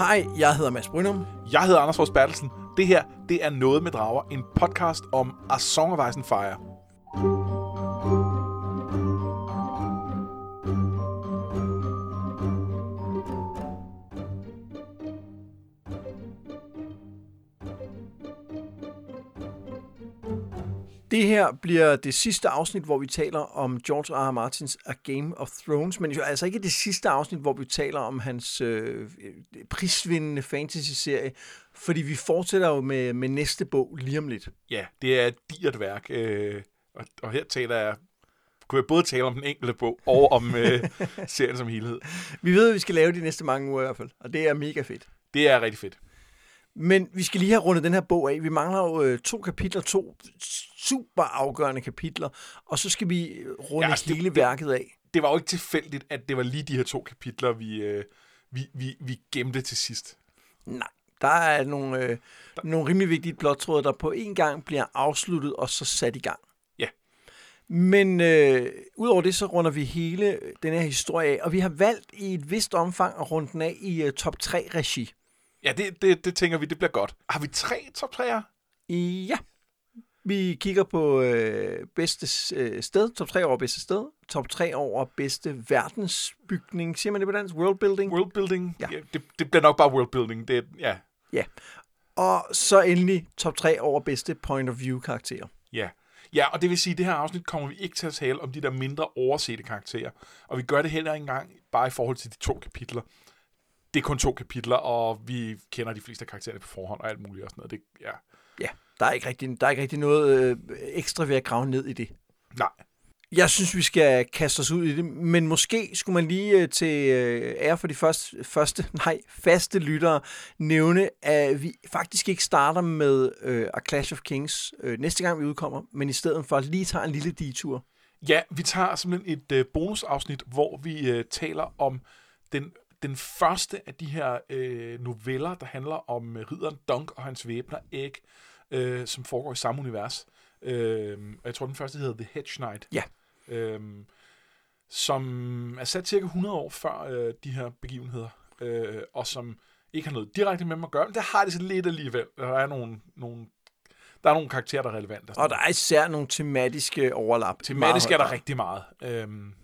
Hej, jeg hedder Mads Brynum. Jeg hedder Anders Fors Bertelsen. Det her, det er Noget med Drager, en podcast om A Song of Ice and Fire. Det her bliver det sidste afsnit, hvor vi taler om George R. R. Martins A Game of Thrones, men jo altså ikke det sidste afsnit, hvor vi taler om hans øh, prisvindende fantasy-serie, fordi vi fortsætter jo med, med næste bog lige om lidt. Ja, det er et digert værk, øh, og, og her taler jeg kunne jeg både tale om den enkelte bog og om øh, serien som helhed. Vi ved, at vi skal lave de næste mange uger i hvert fald, og det er mega fedt. Det er rigtig fedt. Men vi skal lige have rundet den her bog af. Vi mangler jo øh, to kapitler, to super afgørende kapitler, og så skal vi runde ja, altså, hele det, værket af. Det var jo ikke tilfældigt, at det var lige de her to kapitler, vi, øh, vi, vi, vi gemte til sidst. Nej, der er nogle, øh, der... nogle rimelig vigtige plottråde, der på en gang bliver afsluttet og så sat i gang. Ja. Men øh, udover det, så runder vi hele den her historie af, og vi har valgt i et vist omfang at runde den af i uh, top 3-regi. Ja, det, det, det tænker vi, det bliver godt. Har vi tre top 3'er? Ja. Vi kigger på øh, bedste øh, sted, top 3 over bedste sted, top 3 over bedste verdensbygning, siger man det på dansk? Worldbuilding? Worldbuilding, ja. ja det, det bliver nok bare worldbuilding, det, ja. Ja, og så endelig top 3 over bedste point of view karakterer. Ja, Ja, og det vil sige, at det her afsnit kommer vi ikke til at tale om de der mindre oversete karakterer. Og vi gør det heller ikke engang bare i forhold til de to kapitler det er kun to kapitler, og vi kender de fleste karakterer på forhånd og alt muligt og sådan noget. Det, ja. ja, der er ikke rigtig, der er ikke rigtig noget øh, ekstra ved at grave ned i det. Nej. Jeg synes, vi skal kaste os ud i det, men måske skulle man lige øh, til øh, ære for de første, første, nej, faste lyttere nævne, at vi faktisk ikke starter med øh, A Clash of Kings øh, næste gang vi udkommer, men i stedet for lige tager en lille detur. Ja, vi tager simpelthen et øh, bonusafsnit, hvor vi øh, taler om den den første af de her øh, noveller, der handler om øh, ridderen Dunk og hans væbner Egg, øh, som foregår i samme univers. Øh, jeg tror, den første hedder The Hedge Knight. Ja. Øh, som er sat cirka 100 år før øh, de her begivenheder, øh, og som ikke har noget direkte med mig at gøre, men det har det så lidt alligevel. Der er nogle, nogle der er nogle karakterer, der er relevante. Og der er især nogle tematiske overlap. Tematisk er der rigtig meget. Øhm,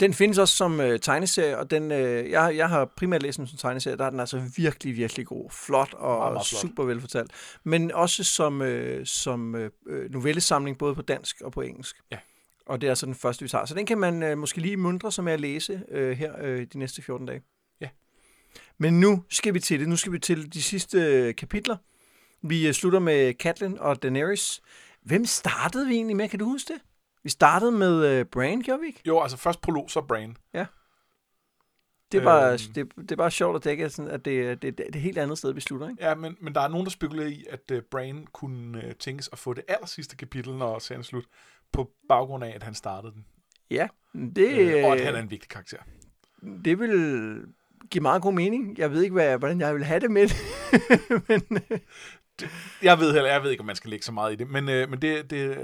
den findes også som øh, tegneserie, og den, øh, jeg, jeg har primært læst den som tegneserie, der er den altså virkelig, virkelig god. Flot og meget, meget flot. super velfortalt. Men også som, øh, som øh, novellesamling, både på dansk og på engelsk. Ja. Og det er altså den første, vi tager. Så den kan man øh, måske lige mundre sig med at læse øh, her øh, de næste 14 dage. Ja. Men nu skal vi til det. Nu skal vi til de sidste øh, kapitler. Vi øh, slutter med Catelyn og Daenerys. Hvem startede vi egentlig med? Kan du huske det? Vi startede med uh, Brain, gjorde vi ikke? Jo, altså først prolog, så Brain. Ja. Det er bare, øhm, det, det er bare sjovt at dække, sådan, at det, det, det, er et helt andet sted, vi slutter. Ikke? Ja, men, men der er nogen, der spekulerer i, at uh, Brain kunne uh, tænkes at få det aller sidste kapitel, når serien slut, på baggrund af, at han startede den. Ja, det... Øh, og at han er en vigtig karakter. Det vil give meget god mening. Jeg ved ikke, hvad, hvordan jeg vil have det med det. men, det, jeg ved heller, jeg ved ikke, om man skal lægge så meget i det, men, øh, men det, det,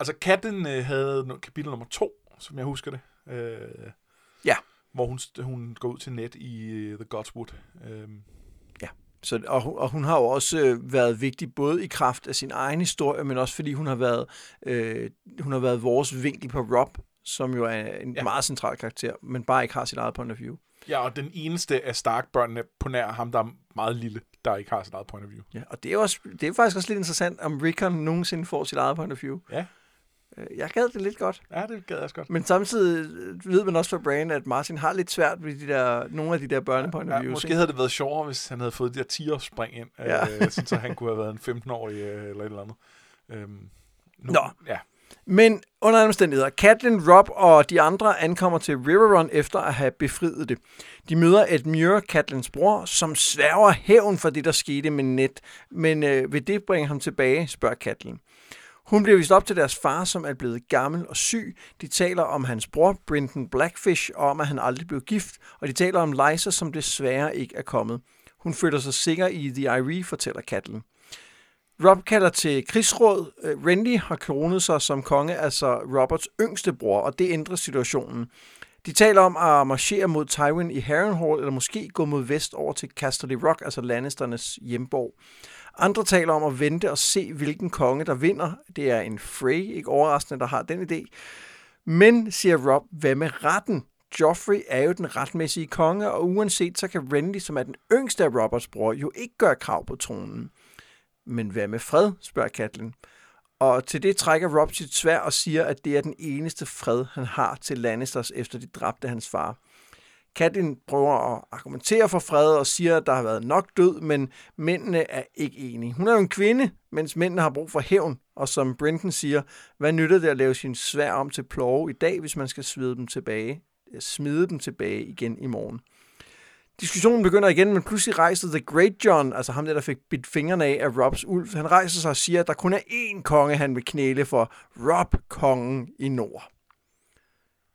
Altså, katten øh, havde kapitel nummer to, som jeg husker det. Øh, ja. Hvor hun, hun går ud til net i uh, The Godswood. Øh. Ja, så, og, og hun har jo også øh, været vigtig, både i kraft af sin egen historie, men også fordi hun har været, øh, hun har været vores vinkel på Rob, som jo er en ja. meget central karakter, men bare ikke har sit eget point of view. Ja, og den eneste af Stark-børnene på nær ham, der er meget lille, der ikke har sit eget point of view. Ja, og det er, også, det er faktisk også lidt interessant, om Rickon nogensinde får sit eget point of view. Ja. Øh, jeg gad det lidt godt. Ja, det gad jeg også godt. Men samtidig ved man også fra Brian, at Martin har lidt svært ved de der, nogle af de der børnepoint ja, ja, Måske havde det været sjovere, hvis han havde fået de der 10 spring ind, ja. øh, så han kunne have været en 15-årig øh, eller et eller andet. Øhm, nu, Nå. Ja. Men under andre omstændigheder, Catelyn, Rob og de andre ankommer til Riverrun efter at have befriet det. De møder et Muir, Catelyns bror, som sværger hævn for det, der skete med Ned. Men øh, vil det bringe ham tilbage, spørger Catelyn. Hun bliver vist op til deres far, som er blevet gammel og syg. De taler om hans bror, Brinton Blackfish, og om, at han aldrig blev gift. Og de taler om Liza, som desværre ikke er kommet. Hun føler sig sikker i The Irie, fortæller Catelyn. Rob kalder til krigsråd. Øh, Renly har kronet sig som konge, altså Roberts yngste bror, og det ændrer situationen. De taler om at marchere mod Tywin i Harrenhal, eller måske gå mod vest over til Casterly Rock, altså Lannisternes hjemborg. Andre taler om at vente og se, hvilken konge der vinder. Det er en Frey, ikke overraskende, der har den idé. Men, siger Rob, hvad med retten? Joffrey er jo den retmæssige konge, og uanset så kan Renly, som er den yngste af Roberts bror, jo ikke gøre krav på tronen. Men hvad med fred, spørger Catelyn. Og til det trækker Rob sit svær og siger, at det er den eneste fred, han har til Lannisters, efter de dræbte hans far. Catelyn prøver at argumentere for fred og siger, at der har været nok død, men mændene er ikke enige. Hun er jo en kvinde, mens mændene har brug for hævn. Og som Brenton siger, hvad nytter det at lave sin svær om til plove i dag, hvis man skal smide dem tilbage, øh, smide dem tilbage igen i morgen? Diskussionen begynder igen, men pludselig rejser The Great John, altså ham der, der fik bidt fingrene af af Robs ulv, han rejser sig og siger, at der kun er én konge, han vil knæle for. Rob, kongen i nord.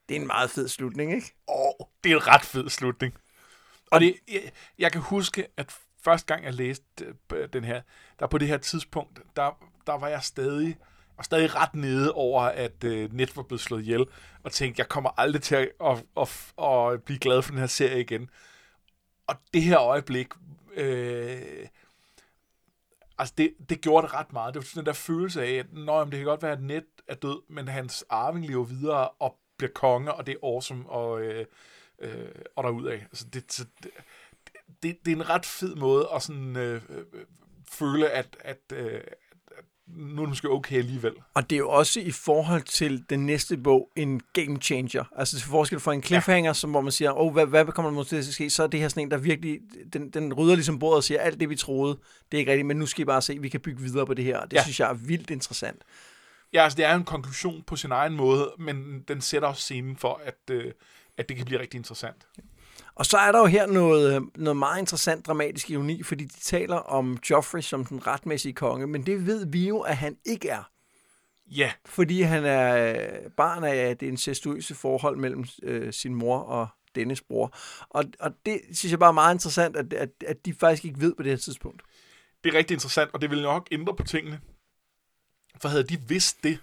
Det er en meget fed slutning, ikke? Åh, oh, det er en ret fed slutning. Og det, jeg, jeg kan huske, at første gang jeg læste øh, den her, der på det her tidspunkt, der, der var jeg stadig, var stadig ret nede over, at uh, Net var blevet slået ihjel, og tænkte, jeg kommer aldrig til at, at, at, at, blive glad for den her serie igen. Og det her øjeblik, øh, altså det, det gjorde det ret meget. Det var sådan den der følelse af, at Nå, det kan godt være, at Net er død, men hans arving lever videre og bliver konge, og det er awesome, og, øh, øh, og derudad. Altså det, så det, det, det er en ret fed måde at sådan, øh, øh, føle, at, at, øh, nu er det måske okay alligevel. Og det er jo også i forhold til den næste bog en game changer. Altså til forskel fra en cliffhanger, ja. som, hvor man siger, oh, hvad, hvad kommer der til at ske? Så er det her sådan en, der virkelig, den, den rydder ligesom bordet og siger, alt det vi troede, det er ikke rigtigt, men nu skal I bare se, vi kan bygge videre på det her. Det ja. synes jeg er vildt interessant. Ja, altså det er en konklusion på sin egen måde, men den sætter også scenen for, at, øh, at det kan blive rigtig interessant. Og så er der jo her noget, noget meget interessant dramatisk ironi, fordi de taler om Joffrey som den retmæssige konge, men det ved vi jo, at han ikke er. Ja. Fordi han er barn af det incestuøse forhold mellem øh, sin mor og dennes bror. Og, og det synes jeg bare er meget interessant, at, at, at de faktisk ikke ved på det her tidspunkt. Det er rigtig interessant, og det vil nok ændre på tingene. For havde de vidst det,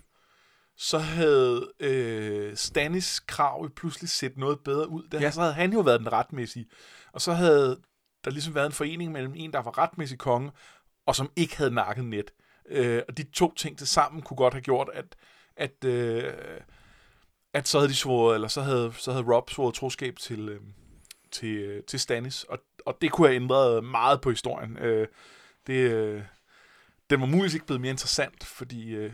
så havde øh, Stanis krav pludselig set noget bedre ud. Der, ja. Så havde han jo været den retmæssige. Og så havde der ligesom været en forening mellem en, der var retmæssig konge, og som ikke havde nakket net. Øh, og de to ting til sammen kunne godt have gjort, at, at, øh, at så havde de svoret, eller så havde, så havde Rob svoret troskab til, øh, til, øh, til Stannis, og, og det kunne have ændret meget på historien. Øh, det, øh, den var muligvis ikke blevet mere interessant, fordi øh,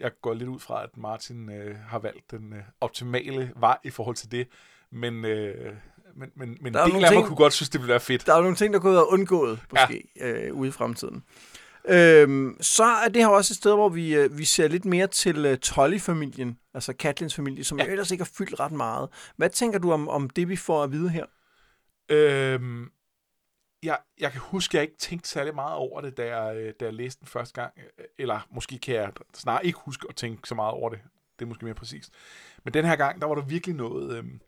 jeg går lidt ud fra, at Martin øh, har valgt den øh, optimale vej i forhold til det, men, øh, men, men, men del af mig kunne godt synes, det ville være fedt. Der er nogle ting, der kunne have undgået, måske, ja. øh, ude i fremtiden. Øhm, så er det her også et sted, hvor vi, øh, vi ser lidt mere til øh, Tolly-familien, altså Katlins familie, som ja. ellers ikke har fyldt ret meget. Hvad tænker du om, om det, vi får at vide her? Øhm, jeg, jeg kan huske, at jeg ikke tænkte særlig meget over det, da jeg, øh, da jeg læste den første gang. Eller måske kan jeg snart ikke huske at tænke så meget over det. Det er måske mere præcist. Men den her gang, der var der virkelig noget... Øhm,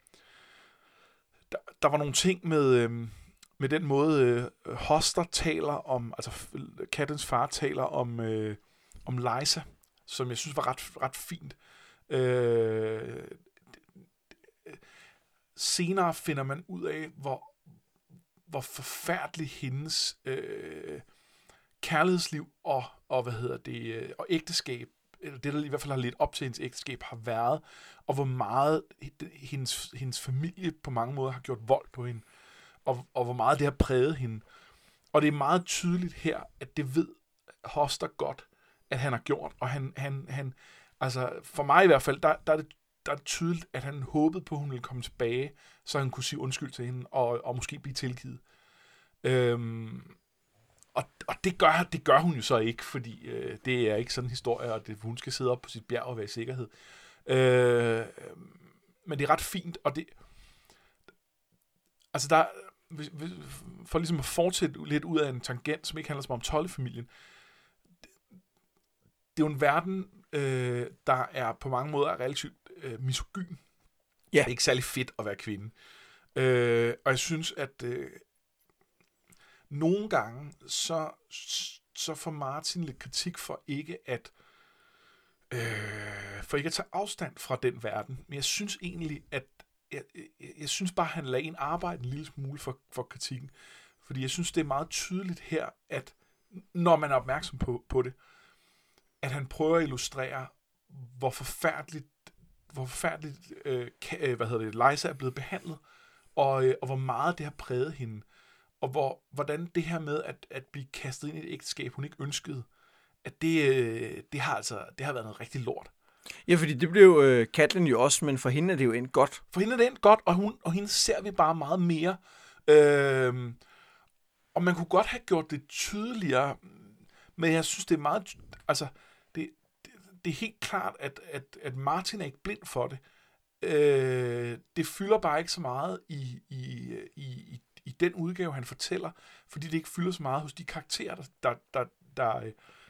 der, der var nogle ting med, øhm, med den måde, øh, Hoster taler om... Altså, kattens far taler om, øh, om Liza, som jeg synes var ret, ret fint. Øh, senere finder man ud af, hvor hvor forfærdelig hendes øh, kærlighedsliv og, og, hvad hedder det, øh, og ægteskab, eller det, der i hvert fald har lidt op til hendes ægteskab, har været, og hvor meget hendes, hendes familie på mange måder har gjort vold på hende, og, og hvor meget det har præget hende. Og det er meget tydeligt her, at det ved Hoster godt, at han har gjort, og han, han, han altså for mig i hvert fald, der, der er det der er tydeligt, at han håbede på, at hun ville komme tilbage, så han kunne sige undskyld til hende, og, og måske blive tilgivet. Øhm, og, og det, gør, det gør hun jo så ikke, fordi øh, det er ikke sådan en historie, og det, hun skal sidde op på sit bjerg og være i sikkerhed. Øh, men det er ret fint, og det... Altså der... For ligesom at fortsætte lidt ud af en tangent, som ikke handler så meget om tollefamilien, det, det er jo en verden, øh, der er på mange måder relativt øh, misogyn. Ja. Det er ikke særlig fedt at være kvinde. Øh, og jeg synes, at øh, nogle gange, så, så får Martin lidt kritik for ikke at øh, for ikke at tage afstand fra den verden. Men jeg synes egentlig, at jeg, jeg, jeg synes bare, han lader en arbejde en lille smule for, for kritikken. Fordi jeg synes, det er meget tydeligt her, at når man er opmærksom på, på det, at han prøver at illustrere, hvor forfærdeligt, hvor forfærdeligt øh, ka- hvad hedder det, Liza er blevet behandlet, og, øh, og hvor meget det har præget hende, og hvor, hvordan det her med at, at blive kastet ind i et ægteskab, hun ikke ønskede, at det, øh, det, har altså det har været noget rigtig lort. Ja, fordi det blev øh, Katlin jo også, men for hende er det jo endt godt. For hende er det endt godt, og, hun, og hende ser vi bare meget mere. Øh, og man kunne godt have gjort det tydeligere, men jeg synes, det er meget... Altså, det, er helt klart, at, at, at Martin er ikke blind for det. Øh, det fylder bare ikke så meget i, i, i, i, i den udgave, han fortæller, fordi det ikke fylder så meget hos de karakterer, der, der, der, der,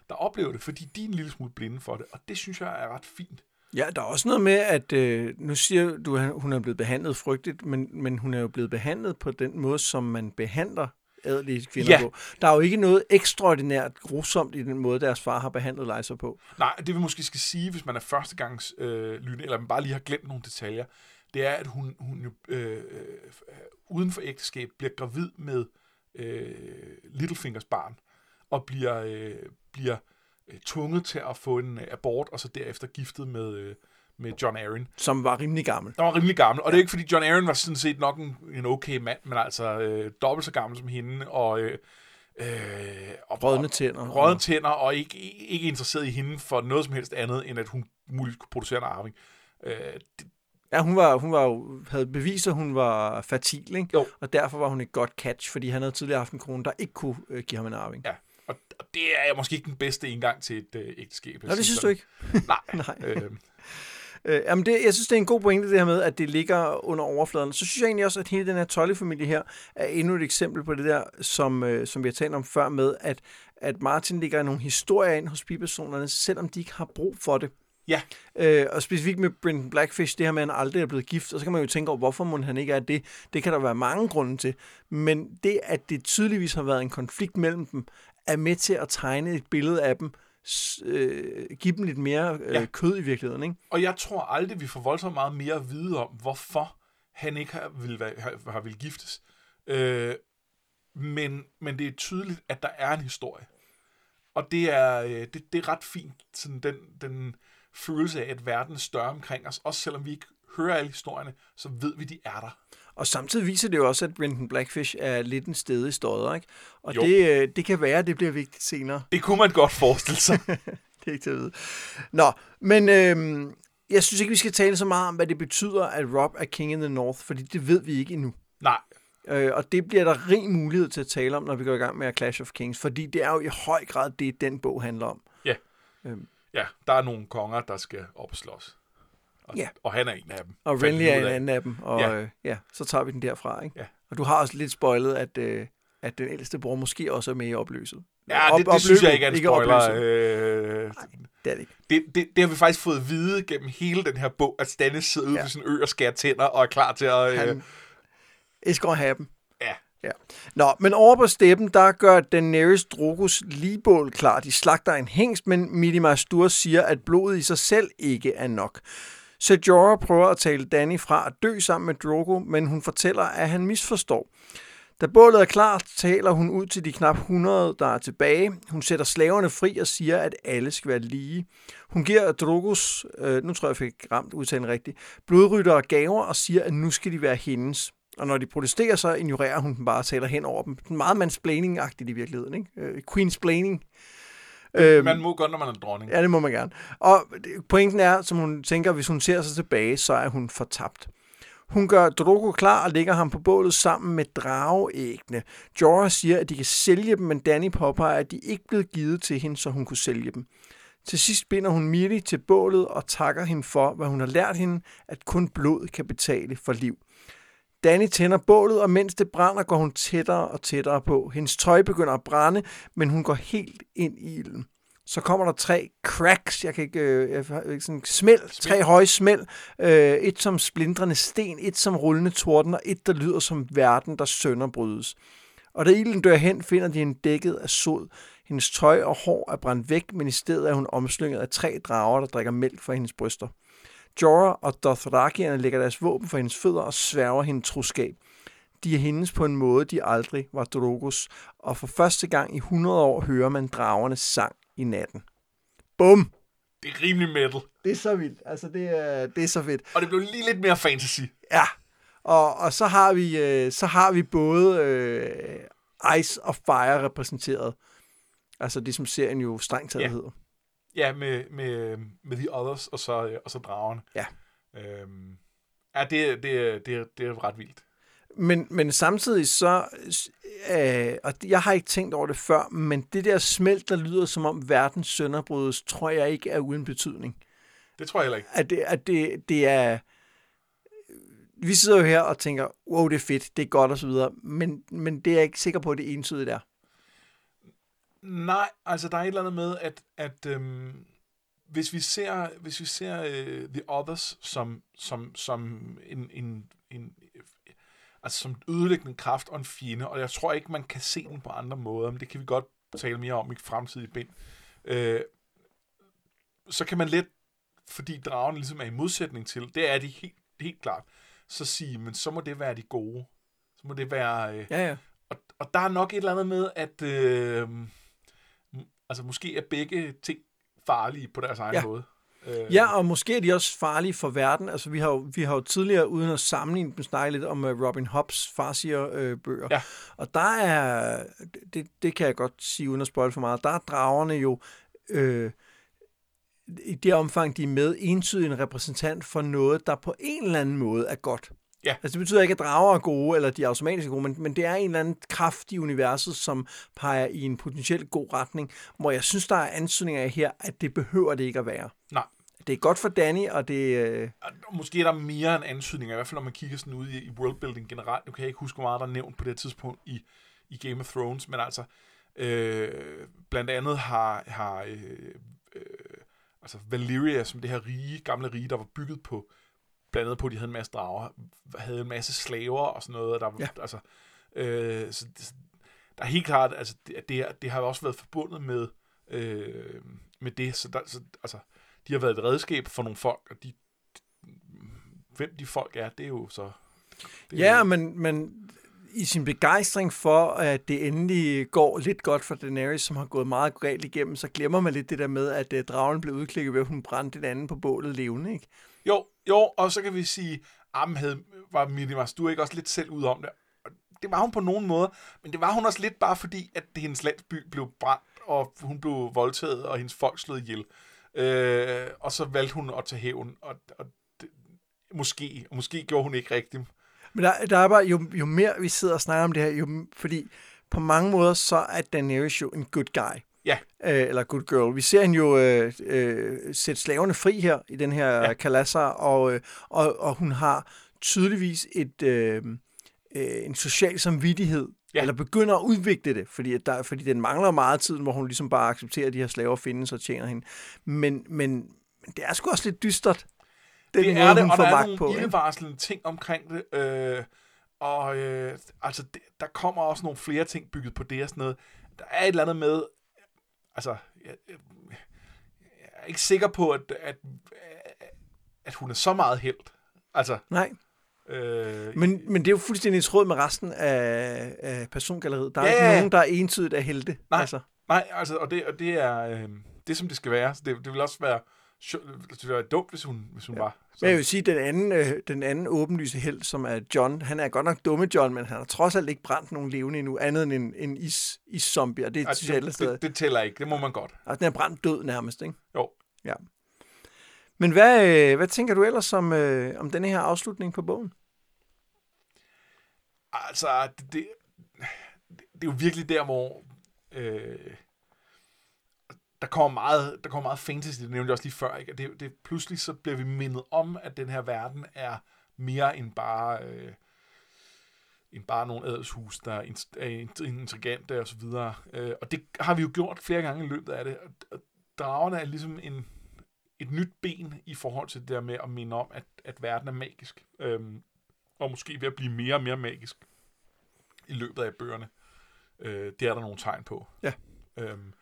der oplever det, fordi de er en lille smule blinde for det, og det synes jeg er ret fint. Ja, der er også noget med, at øh, nu siger du, at hun er blevet behandlet frygteligt, men, men hun er jo blevet behandlet på den måde, som man behandler adelige kvinder Ja. på. Der er jo ikke noget ekstraordinært grusomt i den måde, deres far har behandlet Liza på. Nej, det vi måske skal sige, hvis man er førstegangs øh, lytte, eller man bare lige har glemt nogle detaljer, det er, at hun, hun jo, øh, øh, uden for ægteskab bliver gravid med øh, Littlefingers barn, og bliver, øh, bliver øh, tvunget til at få en øh, abort, og så derefter giftet med, øh, med John Aaron. Som var rimelig gammel. Der var rimelig gammel, og det er ikke fordi John Aaron var sådan set nok en, en okay mand, men altså øh, dobbelt så gammel som hende, og... Øh, øh, og Rødne tænder. rødne tænder, og ikke, ikke interesseret i hende for noget som helst andet, end at hun muligt kunne producere en arving. Øh, det, Ja, hun, var, hun var jo, havde bevist, at hun var fertil, ikke? Jo. og derfor var hun et godt catch, fordi han havde tidligere haft en kone, der ikke kunne øh, give ham en arving. ja, og, og det er måske ikke den bedste indgang til et øh, ægteskab. Nå, det synes du ikke? Nej. Nej. Øh, Øh, jamen det, jeg synes, det er en god pointe, det her med, at det ligger under overfladen. Så synes jeg egentlig også, at hele den her Tolle-familie her er endnu et eksempel på det der, som, øh, som vi har talt om før med, at, at Martin ligger nogle historier ind hos bipersonerne, selvom de ikke har brug for det. ja, Øh, og specifikt med Brendan Blackfish, det her med, at han aldrig er blevet gift, og så kan man jo tænke over, hvorfor må han ikke er det. Det kan der være mange grunde til. Men det, at det tydeligvis har været en konflikt mellem dem, er med til at tegne et billede af dem, øh, give dem lidt mere øh, Ja. kød i virkeligheden. Ikke? og jeg tror aldrig, vi får voldsomt meget mere at vide om, hvorfor han ikke har vil, har, har vil giftes. Øh, men, men det er tydeligt, at der er en historie. Og det er, øh, det, det er ret fint, sådan den, den følelse af, at verden er større omkring os. Også selvom vi ikke hører alle historierne, så ved vi, de er der. Og samtidig viser det jo også, at Brendan Blackfish er lidt en sted i støder, ikke? Og Jo. det, øh, det kan være, at det bliver vigtigt senere. Det kunne man godt forestille sig. Det er ikke til at vide. Nå, men øhm, jeg synes ikke, vi skal tale så meget om, hvad det betyder, at Rob er King in the North, fordi det ved vi ikke endnu. Nej, Øh, og det bliver der rig mulighed til at tale om, når vi går i gang med Clash of Kings, fordi det er jo i høj grad det, den bog handler om. ja. Øhm. Ja, der er nogle konger, der skal op og Ja. og han er en af dem. Og Renly er en anden af dem, og Ja. øh, ja så tager vi den derfra. Ikke? Ja. Og du har også lidt spoilet, at, øh, at den ældste bror måske også er med i opløset. Ja, Op- det, det synes jeg opløbet, ikke er en spoiler. Øh, Det er det ikke. det, det, det har vi faktisk fået at vide gennem hele den her bog, at Stannis sidder ude Ja. ved sin ø og skærer tænder og er klar til at... Øh, Han is gonna happen. ja. Ja. Nå, men over på steppen, der gør Daenerys Drogus ligebål klar. De slagter en hængst, men Midi Mastur siger, at blodet i sig selv ikke er nok. Så Jorah prøver at tale Danny fra at dø sammen med Drogo, men hun fortæller, at han misforstår. Da bålet er klar, taler hun ud til de knap 100, der er tilbage. Hun sætter slaverne fri og siger, at alle skal være lige. Hun giver Drogos, øh, nu tror jeg, jeg fik ramt udtalen rigtigt, blodryttere gaver og siger, at nu skal de være hendes. Og når de protesterer, så ignorerer hun dem bare og taler hen over dem. Meget mansplaining-agtigt i virkeligheden. Ikke? Øh, Queensplaining. Øhm, Man må godt, når man er dronning. Ja, det må man gerne. Og pointen er, som hun tænker, hvis hun ser sig tilbage, så er hun fortabt. Hun gør Drogo klar og lægger ham på bålet sammen med drageæggene. Jorah siger, at de kan sælge dem, men Danny påpeger, at de ikke blev givet til hende, så hun kunne sælge dem. Til sidst binder hun Miri til bålet og takker hende for, hvad hun har lært hende, at kun blod kan betale for liv. Danny tænder bålet, og mens det brænder, går hun tættere og tættere på. Hendes tøj begynder at brænde, men hun går helt ind i ilden. Så kommer der tre cracks, jeg kan ikke, øh, jeg sådan smæld, tre høje smæld. Øh, et som splindrende sten, et som rullende torden, og et, der lyder som verden, der sønderbrydes. Og da ilden dør hen, finder de hende dækket af sod. Hendes tøj og hår er brændt væk, men i stedet er hun omslynget af tre drager, der drikker mælk fra hendes bryster. Jorah og Dothrakierne lægger deres våben for hendes fødder og sværger hende troskab. De er hendes på en måde, de aldrig var Drogos, og for første gang i 100 år hører man dragernes sang i natten. Bum! Det er rimelig metal. Det er så vildt. Altså, det er, det er så fedt. Og det blev lige lidt mere fantasy. Ja, og, og så, har vi, øh, så har vi både øh, Ice og Fire repræsenteret. Altså det, som serien jo strengt taget Ja. hedder. Ja, med, med, med The Others og så, øh, og så dragerne. Ja. Øhm, ja, det, det, det, det er ret vildt. Men, men samtidig så, øh, og jeg har ikke tænkt over det før, men det der smelt, der lyder som om verden sønderbrydes, tror jeg ikke er uden betydning. Det tror jeg heller ikke. At det, at det, det er... Vi sidder jo her og tænker, wow, det er fedt, det er godt osv., men, men det er jeg ikke sikker på, at det entydigt er. Nej, altså der er et eller andet med, at, at øhm, hvis vi ser, hvis vi ser øh, The Others som, som, som en, en, en altså som ødelæggende kraft og en fjende, og jeg tror ikke, man kan se den på andre måder, men det kan vi godt tale mere om i fremtidige bind. Øh, så kan man let, fordi dragen ligesom er i modsætning til, det er de helt, helt klart, så sige, men så må det være de gode. Så må det være... Øh, Ja, ja. og, og der er nok et eller andet med, at øh, altså måske er begge ting farlige på deres egen Ja. måde. Øh, Ja, og måske er de også farlige for verden. Altså, vi har jo, vi har jo tidligere, uden at sammenligne dem, snakket lidt om uh, Robin Hobbs farsier-bøger. Ja. Og der er, det, det kan jeg godt sige uden at spoil for meget, der er dragerne jo, øh, i det omfang, de er med, entydigt en repræsentant for noget, der på en eller anden måde er godt. Ja. Altså, det betyder ikke, at drager er gode, eller de er automatisk gode, men, men det er en eller anden kraft i universet, som peger i en potentielt god retning, hvor jeg synes, der er ansøgninger af her, at det behøver det ikke at være. Nej. Det er godt for Danny, og det... Øh, Måske er der mere end antydninger, i hvert fald når man kigger sådan ud i, i worldbuilding generelt. Nu kan jeg ikke huske, hvor meget der er nævnt på det tidspunkt i, i Game of Thrones, men altså, øh, blandt andet har, har øh, øh, altså Valyria, som det her rige, gamle rige, der var bygget på, blandt andet på, at de havde en masse drager, havde en masse slaver og sådan noget, og der, Ja. altså, øh, så, der er helt klart, altså, det, det, det har også været forbundet med, øh, med det, så, der, så altså, de har været et redskab for nogle folk, og de, hvem de folk er, det er jo så... Det ja, jo, men, men i sin begejstring for, at det endelig går lidt godt for Daenerys, som har gået meget galt igennem, så glemmer man lidt det der med, at uh, dragen blev udklikket ved, at hun brændte den anden på bålet levende, ikke? Jo, jo, og så kan vi sige, at havde, var Minimas, du er ikke også lidt selv ud om det? Og Det var hun på nogen måde, men det var hun også lidt bare fordi, at hendes landsby blev brændt, og hun blev voldtaget, og hendes folk slået ihjel. Øh, og så valgte hun at tage hævn, og, og det, måske, og måske gjorde hun ikke rigtigt. Men der, der er bare, jo, jo mere vi sidder og snakker om det her, jo, fordi på mange måder, så er Daenerys jo en good guy. Ja. Øh, eller good girl. Vi ser hende jo øh, øh, sætte slaverne fri her i den her ja. Kalasser, og, øh, og, og hun har tydeligvis et, øh, øh, en social samvittighed, ja. Eller begynder at udvikle det, fordi, at der, fordi den mangler meget tid, hvor hun ligesom bare accepterer, at de her slaver findes og tjener hende. Men, men, det er sgu også lidt dystert, den det måde, er det, hun og får der er magt nogle på. ikke? ildevarslende ting omkring det. Øh, og øh, altså, det, der kommer også nogle flere ting bygget på det og sådan noget. Der er et eller andet med, altså, jeg, jeg, jeg er ikke sikker på, at, at, at hun er så meget held. Altså, Nej. øh, Men, men det er jo fuldstændig i tråd med resten af, af persongalleriet. Der er Ja, ikke nogen, der er entydigt af helte. Nej. Altså. nej, altså, og det, og det er, øh, det som det skal være. Så det, det vil også være, sjo- det være dumt, hvis hun, hvis hun Ja. ja. var. Men jeg vil sige, den anden, øh, den anden åbenlyse held, som er John, han er godt nok dumme John, men han har trods alt ikke brændt nogen levende endnu, andet end en, en is, is-zombie, og det jeg ellers det, det, det, det tæller ikke, det må man godt. altså, den er brændt død nærmest, ikke? Jo. Ja. Men hvad, øh, hvad tænker du ellers om, øh, om denne her afslutning på bogen? Altså, det, det, det er jo virkelig der, hvor øh, der kommer meget, der kommer meget fantasy, det nævnte jeg også lige før, ikke? Det, det, pludselig så bliver vi mindet om, at den her verden er mere end bare, øh, end bare nogle adelshus, der er, int- int- intrigante og så videre. Øh, og det har vi jo gjort flere gange i løbet af det. Og, dragerne er ligesom en, et nyt ben i forhold til det der med at minde om, at, at verden er magisk. Øhm, og måske ved at blive mere og mere magisk i løbet af bøgerne. Øh, det er der nogle tegn på. Ja. Øhm,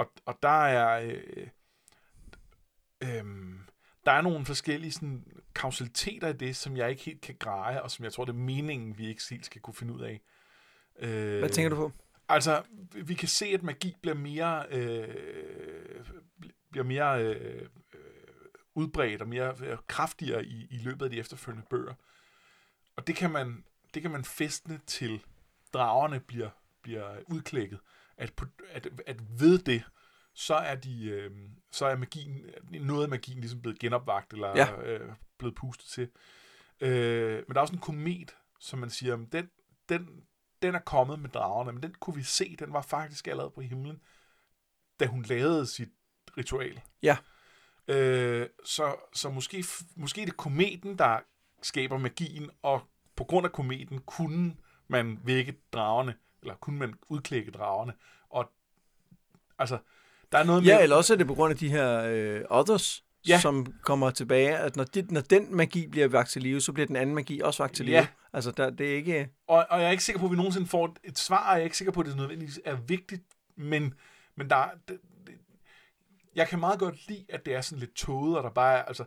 og, og der er... Øh, øh, der der er nogle forskellige sådan, kausaliteter i det, som jeg ikke helt kan greje, og som jeg tror, det er meningen, vi ikke helt skal kunne finde ud af. Øh, Hvad tænker du på? Altså, vi kan se, at magi bliver mere, øh, bliver mere øh, udbredt og mere øh, kraftigere i, i løbet af de efterfølgende bøger. Og det kan man, det kan man festne til dragerne bliver, bliver udklækket. At, at, at ved det, så er, de, øh, så er magien, noget af magien ligesom blevet genopvagt, eller ja. øh, blevet pustet til. Øh, men der er også en komet, som man siger, den, den, den er kommet med dragerne, men den kunne vi se, den var faktisk allerede på himlen, da hun lavede sit ritual. Ja. Øh, så så måske, måske det er kometen, der skaber magien, og på grund af kometen kunne man vække dragerne, eller kunne man udklække dragerne. Og altså, der er noget med... Ja, eller også er det på grund af de her øh, others, ja. som kommer tilbage, at når, det, når den magi bliver vagt til live, så bliver den anden magi også vagt til live. Ja. Altså, der, det er ikke... Og, og jeg er ikke sikker på, at vi nogensinde får et svar, og jeg er ikke sikker på, at det nødvendigvis er vigtigt, men, men der, det, det, jeg kan meget godt lide, at det er sådan lidt tåget, og der bare er, altså,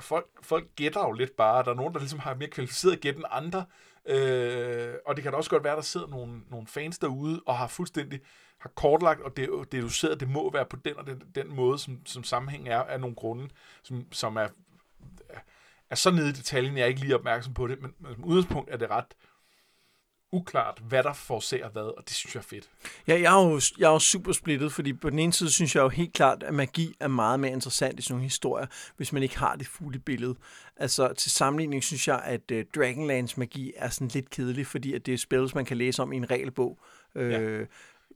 folk, folk gætter jo lidt bare. Der er nogen, der ligesom har mere kvalificeret gæt end andre. Øh, og det kan da også godt være, der sidder nogle, nogle fans derude og har fuldstændig har kortlagt og deduceret, at det må være på den og den, den måde, som, som sammenhængen er af nogle grunde, som, som er, er så nede i detaljen, jeg er ikke lige opmærksom på det, men, men som udgangspunkt er det ret uklart, hvad der forårsager hvad, og det synes jeg er fedt. Ja, jeg er, jo, jeg er jo super splittet, fordi på den ene side synes jeg jo helt klart, at magi er meget mere interessant i sådan nogle historier, hvis man ikke har det fulde billede. Altså til sammenligning synes jeg, at uh, Dragonlands magi er sådan lidt kedelig, fordi at det er spil, man kan læse om i en regelbog. Ja. Øh,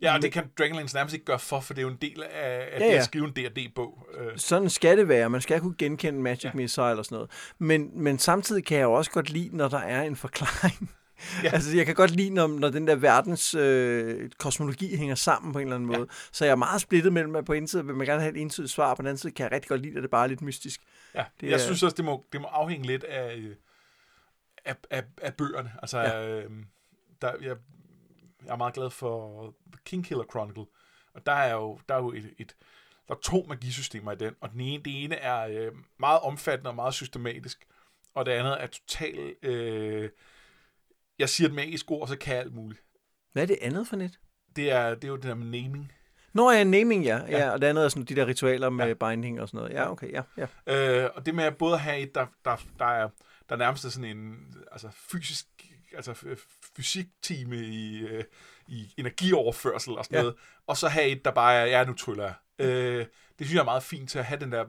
Ja, og det kan Dragonlance nærmest ikke gøre for, for det er jo en del af, af ja, ja. det at skrive en D&D-bog. Øh. Sådan skal det være. Man skal kunne genkende Magic ja. Missile og sådan noget. Men, men samtidig kan jeg jo også godt lide, når der er en forklaring. Ja. altså, jeg kan godt lide, når, når den der verdens øh, kosmologi hænger sammen på en eller anden måde. Ja. Så jeg er meget splittet mellem, at på en side vil man gerne have et entydigt svar, og på den anden side kan jeg rigtig godt lide, at det bare er lidt mystisk. Ja, det jeg er, synes også, det må, det må afhænge lidt af, af, af, af bøgerne. Altså, ja. øh, der, jeg, jeg er meget glad for The King Killer Chronicle, og der er jo, der er jo et, et der er to magisystemer i den, og den ene, det ene er øh, meget omfattende og meget systematisk, og det andet er totalt... Øh, jeg siger et magisk ord, så kan jeg alt muligt. Hvad er det andet for net? Det er, det er jo det der med naming. Nå ja, naming, ja. ja. ja og det andet er sådan de der ritualer med ja. binding og sådan noget. Ja, okay, ja. ja. Øh, og det med at både have et, der, der, der er der nærmest er sådan en altså fysisk altså fysiktime i, øh, i energioverførsel og sådan ja. noget, og så have et, der bare er, ja, nu tryller jeg. Øh, det synes jeg er meget fint til at have den der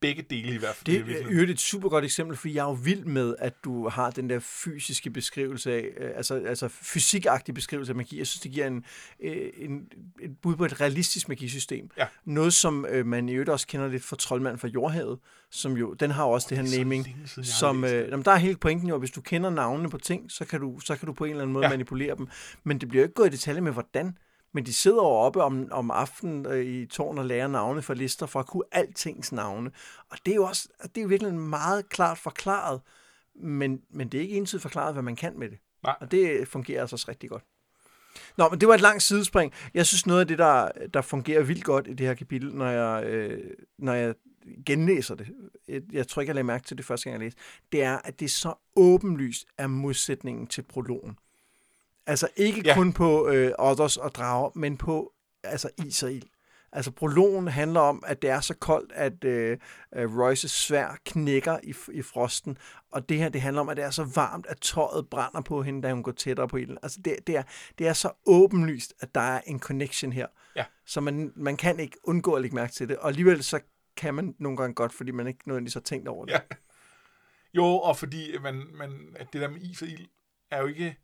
begge dele i hvert fald. Det er jo et super godt eksempel, for jeg er jo vild med, at du har den der fysiske beskrivelse af, øh, altså, altså fysikagtig beskrivelse af magi. Jeg synes, det giver en, øh, en, et bud på et realistisk magisystem. Ja. Noget, som øh, man i øvrigt også kender lidt fra Troldmand fra Jordhavet, som jo, den har også oh, det her det naming. Længe, som, øh, jamen, der er hele pointen jo, at hvis du kender navnene på ting, så kan du, så kan du på en eller anden måde ja. manipulere dem. Men det bliver jo ikke gået i detalje med, hvordan. Men de sidder jo oppe om, om aftenen øh, i tårn og lærer navne for lister for at kunne altings navne. Og det er jo også det er jo virkelig meget klart forklaret, men, men det er ikke entydigt forklaret, hvad man kan med det. Nej. Og det fungerer altså også rigtig godt. Nå, men det var et langt sidespring. Jeg synes, noget af det, der, der fungerer vildt godt i det her kapitel, når jeg, øh, når jeg genlæser det, jeg tror ikke, jeg lagde mærke til det første gang, jeg læste, det er, at det er så åbenlyst af modsætningen til prologen. Altså ikke ja. kun på øh, otters og drager, men på altså is og ild. Altså prologen handler om, at det er så koldt, at øh, øh, Royces svær knækker i, i frosten, og det her det handler om, at det er så varmt, at tøjet brænder på hende, da hun går tættere på ilden. Altså det, det, er, det er så åbenlyst, at der er en connection her, ja. så man, man kan ikke undgå at lægge mærke til det, og alligevel så kan man nogle gange godt, fordi man ikke nødvendigvis har tænkt over det. Ja. Jo, og fordi man, man, at det der med is og ild er jo ikke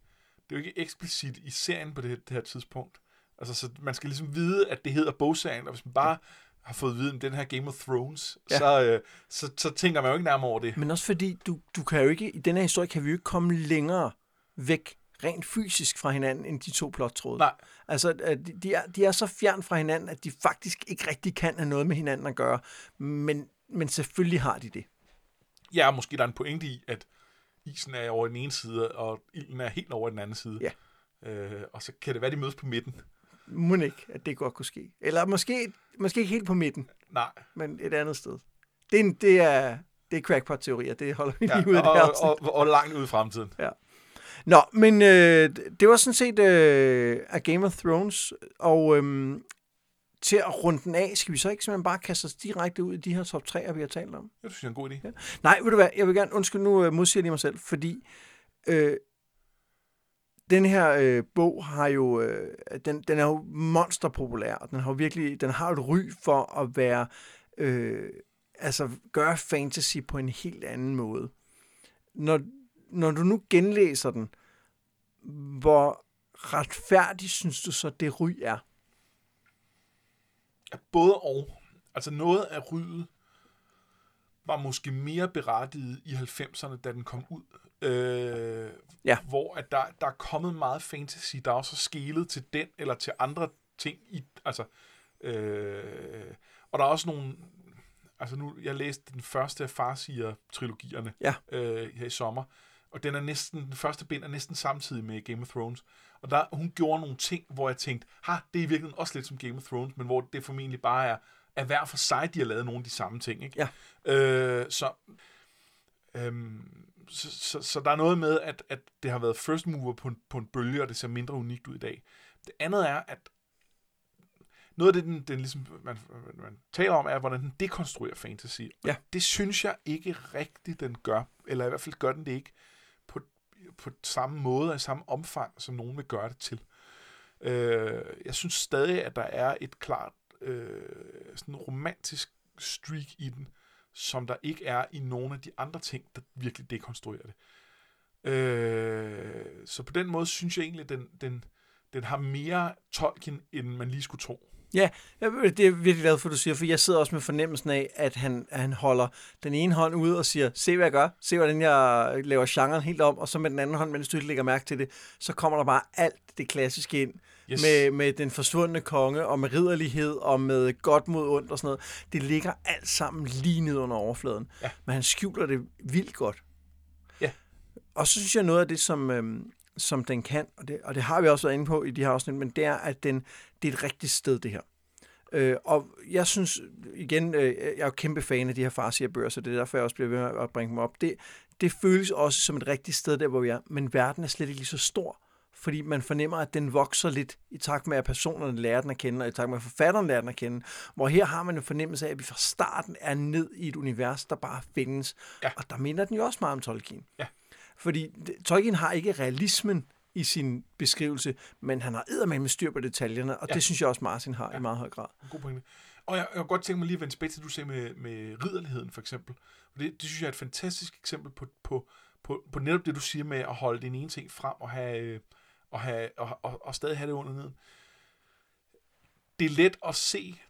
det er jo ikke eksplicit i serien på det, det her tidspunkt. Altså, så man skal ligesom vide, at det hedder bogserien, og hvis man bare har fået at vide om den her Game of Thrones, ja. så, øh, så, så tænker man jo ikke nærmere over det. Men også fordi, du, du kan jo ikke, i den her historie kan vi jo ikke komme længere væk rent fysisk fra hinanden, end de to plottråde. Nej. Altså, de, de, er, de er så fjern fra hinanden, at de faktisk ikke rigtig kan have noget med hinanden at gøre. Men, men selvfølgelig har de det. Ja, måske der er en pointe i, at isen er over den ene side, og ilden er helt over den anden side. Ja. Øh, og så kan det være, de mødes på midten. Må ikke, at det godt kunne ske. Eller måske, måske ikke helt på midten. Nej. Men et andet sted. det, er en, det er, det er crackpot-teorier. Det holder vi lige Ja, ud af det og, her og, og, og langt ud i fremtiden. Nå, men øh, det var sådan set øh, af Game of Thrones, og øh, til at runde den af, skal vi så ikke simpelthen bare kaste os direkte ud i de her top 3'er, vi har talt om? Det synes jeg er en god idé. Ja. Nej, ved du hvad, jeg vil gerne, undskyld, nu øh, modsiger jeg lige mig selv, fordi øh, den her øh, bog har jo, øh, den, den er jo monsterpopulær, og den har jo virkelig, den har et ry for at være, øh, altså gøre fantasy på en helt anden måde. Når, når du nu genlæser den, hvor retfærdigt synes du så, det ry er? Både og. Altså noget af ryddet var måske mere berettiget i 90'erne, da den kom ud. Øh, Ja. Hvor at der, der er kommet meget fantasy, der er også skelet til den eller til andre ting. I, altså, øh, og der er også nogle... Altså nu, jeg læste den første af Farsier-trilogierne Ja. øh, her i sommer, og den er næsten, den første bind er næsten samtidig med Game of Thrones. Og der, hun gjorde nogle ting, hvor jeg tænkte, ha, det er i virkeligheden også lidt som Game of Thrones, men hvor det formentlig bare er, er hver for sig, de har lavet nogle af de samme ting. Ikke? Ja. Øh, så, øhm, så, så, så der er noget med, at, at det har været first mover på en, på en bølge, og det ser mindre unikt ud i dag. Det andet er, at noget af det, den, den ligesom, man, man taler om, er, hvordan den dekonstruerer fantasy. Og Ja. Det synes jeg ikke rigtigt, den gør. Eller i hvert fald gør den det ikke på samme måde og i samme omfang, som nogen vil gøre det til. Øh, jeg synes stadig, at der er et klart øh, sådan romantisk streak i den, som der ikke er i nogen af de andre ting, der virkelig dekonstruerer det. Øh, så på den måde synes jeg egentlig, at den, den, den har mere Tolkien, end man lige skulle tro. Ja, det er virkelig glad for, at du siger, for jeg sidder også med fornemmelsen af, at han, at han holder den ene hånd ud og siger, se hvad jeg gør, se hvordan jeg laver genren helt om, og så med den anden hånd, mens du lægger mærke til det, så kommer der bare alt det klassiske ind, Yes. med, med den forsvundne konge, og med ridderlighed, og med godt mod ondt og sådan noget. Det ligger alt sammen lige ned under overfladen, Ja. men han skjuler det vildt godt. Ja. Og så synes jeg noget af det, som, øhm, som den kan, og det, og det har vi også været inde på i de her afsnit, men det er, at den, det er et rigtigt sted, det her. Øh, og jeg synes, igen, øh, jeg er jo kæmpe fan af de her farsigerbøger, så det er derfor, jeg også bliver ved med at bringe dem op. Det, det føles også som et rigtigt sted, der hvor vi er, men verden er slet ikke lige så stor, fordi man fornemmer, at den vokser lidt i takt med, at personerne lærer den at kende, og i takt med, at forfatteren lærer den at kende. Hvor her har man en fornemmelse af, at vi fra starten er ned i et univers, der bare findes. Ja. Og der minder den jo også meget om Tolkien. Ja. Fordi Tolkien har ikke realismen i sin beskrivelse, men han har eddermame med styr på detaljerne, og Ja. det synes jeg også, Martin har ja. i meget høj grad. God pointe. Og jeg, jeg kunne godt tænke mig lige at vende tilbage til, du sagde med, med ridderligheden, for eksempel. Og det, det synes jeg er et fantastisk eksempel på, på, på, på netop det, du siger med at holde den ene ting frem og, have, øh, og, have, og, og, og stadig have det under neden. Det er let at se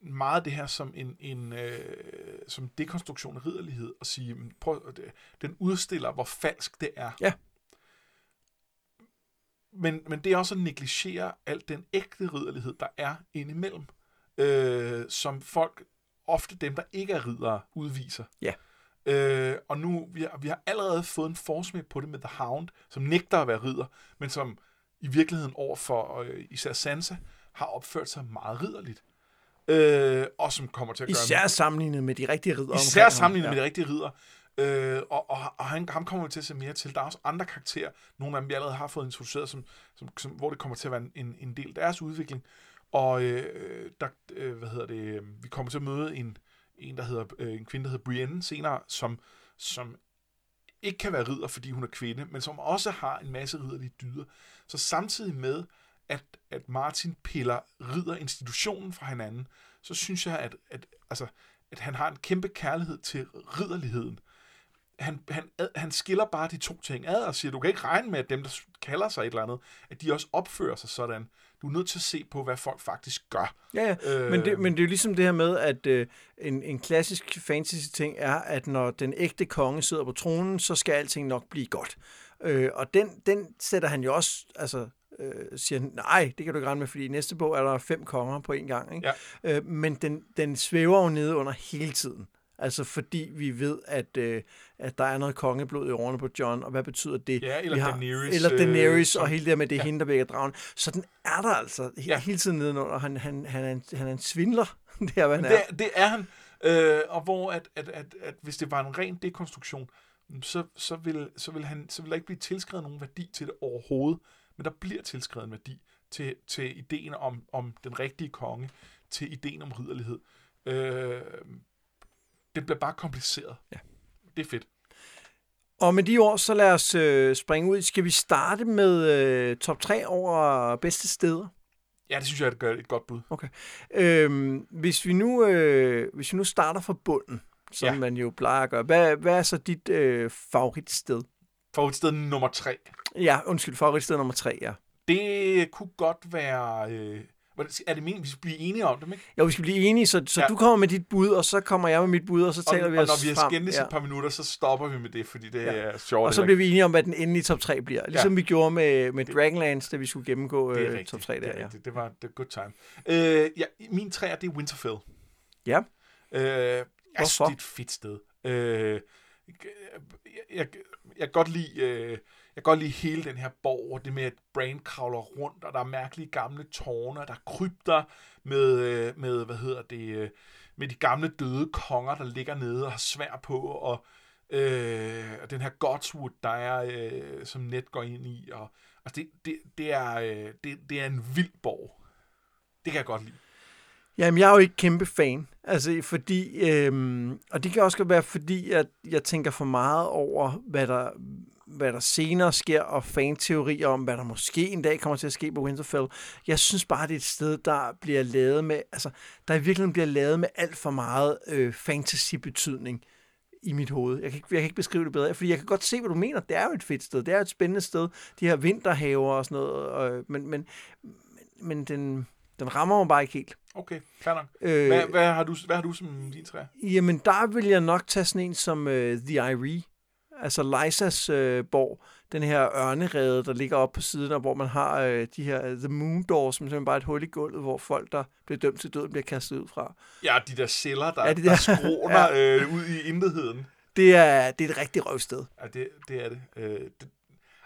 meget det her som en, en øh, som dekonstruktion af ridderlighed og sige, prøv, at- den udstiller, hvor falsk det er. Ja. Men, men det er også at negligere alt den ægte ridderlighed, der er indimellem, øh, som folk, ofte dem, der ikke er riddere, udviser. Ja. Øh, og nu, vi har, vi har allerede fået en forsmæk på det med The Hound, som nægter at være ridder, men som i virkeligheden over for øh, især Sansa, har opført sig meget ridderligt. Øh, og som kommer til at gøre... Især sammenlignet med de rigtige ridder. Især sammenlignet ja. med de rigtige ridder. Øh, og og, og han, ham kommer vi til at se mere til. Der er også andre karakterer, nogle af dem vi allerede har fået introduceret, som, som, som, hvor det kommer til at være en, en, en del af deres udvikling. Og øh, der, øh, hvad hedder det, øh, vi kommer til at møde en, en, der hedder, øh, en kvinde, der hedder Brienne senere, som, som ikke kan være ridder, fordi hun er kvinde, men som også har en masse ridderlige dyder. Så samtidig med, at, at Martin piller ridderinstitutionen fra hinanden, så synes jeg, at, at, altså, at han har en kæmpe kærlighed til ridderligheden. Han, han, han skiller bare de to ting ad og siger, du kan ikke regne med, at dem, der kalder sig et eller andet, at de også opfører sig sådan. Du er nødt til at se på, hvad folk faktisk gør. Ja, ja. Øh, Men, det, men det er jo ligesom det her med, at øh, en, en klassisk fantasy-ting er, at når den ægte konge sidder på tronen, så skal alting nok blive godt. Øh, og den, den sætter han jo også, altså øh, siger, nej, det kan du ikke regne med, fordi i næste bog er der fem konger på en gang. Ikke? Ja. Øh, men den, den svæver jo nede under hele tiden. Altså fordi vi ved, at, øh, at der er noget kongeblod i årene på John, og hvad betyder det? Ja, eller Vi har, Daenerys, Eller øh, Daenerys, som- og hele det der med, det er ja. hende, der vækker dragen. Så den er der altså he- Ja. hele tiden nedenunder. Han, han, han, er en, han er en svindler, det er, hvad han Det, er. det er han, Øh, og hvor at, at, at, at hvis det var en ren dekonstruktion, så, så, vil, så, vil han, så vil der ikke blive tilskrevet nogen værdi til det overhovedet, men der bliver tilskrevet en værdi til, til ideen om, om den rigtige konge, til ideen om ridderlighed. Øh, det bliver bare kompliceret. Ja. Det er fedt. Og med de ord, så lad os øh, springe ud. Skal vi starte med øh, top 3 over bedste steder? Ja, det synes jeg er et godt bud. Okay. Øhm, hvis, vi nu, øh, hvis vi nu starter fra bunden, som Ja. man jo plejer at gøre, hvad, hvad er så dit øh, favoritsted? Favoritsted nummer tre. Ja, undskyld, favoritsted nummer 3, ja. Det kunne godt være... Øh, er det meningen, vi skal blive enige om dem, ikke? Jo, vi skal blive enige, så, så Ja. du kommer med dit bud, og så kommer jeg med mit bud, og så Og, taler og vi os når vi har frem. skændes ja. et par minutter, så stopper vi med det, fordi det Ja. er sjovt. Og så bliver vi enige om, hvad den endelige top 3 bliver. Ligesom Ja. vi gjorde med, med Dragonlance, da vi skulle gennemgå det er øh, rigtigt. top 3 der. det, er Ja. det var det good time. Øh, ja, min træer, det er Winterfell. ja. Øh, jeg synes, Hvorfor? det er et fedt sted. Øh, jeg, jeg, jeg, kan godt lide, øh, jeg kan godt lide hele den her borg, og det med, at Brain kravler rundt, og der er mærkelige gamle tårne, og der er krypter med, øh, med hvad hedder det, øh, med de gamle døde konger, der ligger nede og har svær på, og, øh, og den her Godswood, der er, øh, som net går ind i, og altså det, det, det, er, øh, det, det er en vild borg. Det kan jeg godt lide. Jamen, jeg er jo ikke kæmpe fan. Altså, fordi... Øhm, og det kan også være, fordi at jeg tænker for meget over, hvad der, hvad der senere sker, og fanteorier om, hvad der måske en dag kommer til at ske på Winterfell. Jeg synes bare, det er et sted, der bliver lavet med... Altså, der i virkeligheden bliver lavet med alt for meget øh, fantasy-betydning i mit hoved. Jeg kan, ikke, jeg kan ikke beskrive det bedre, fordi jeg kan godt se, hvad du mener. Det er jo et fedt sted. Det er et spændende sted. De her vinterhaver og sådan noget. Øh, men, men, men, men den, den rammer mig bare ikke helt. Okay, fair nok. Øh, Hvad, hvad, har du, hvad har du som din træ? Jamen, der vil jeg nok tage sådan en som uh, The Irie. Altså Lysas uh, borg. Den her ørnerede, der ligger oppe på siden, og hvor man har uh, de her uh, The Moon Doors, som simpelthen bare er et hul i gulvet, hvor folk, der bliver dømt til døden, bliver kastet ud fra. Ja, de der celler, der, Ja, de der, der- der skråner ja. øh, ud i intetheden. Det er, det er et rigtig røvsted. Ja, det, det er det. Øh, det.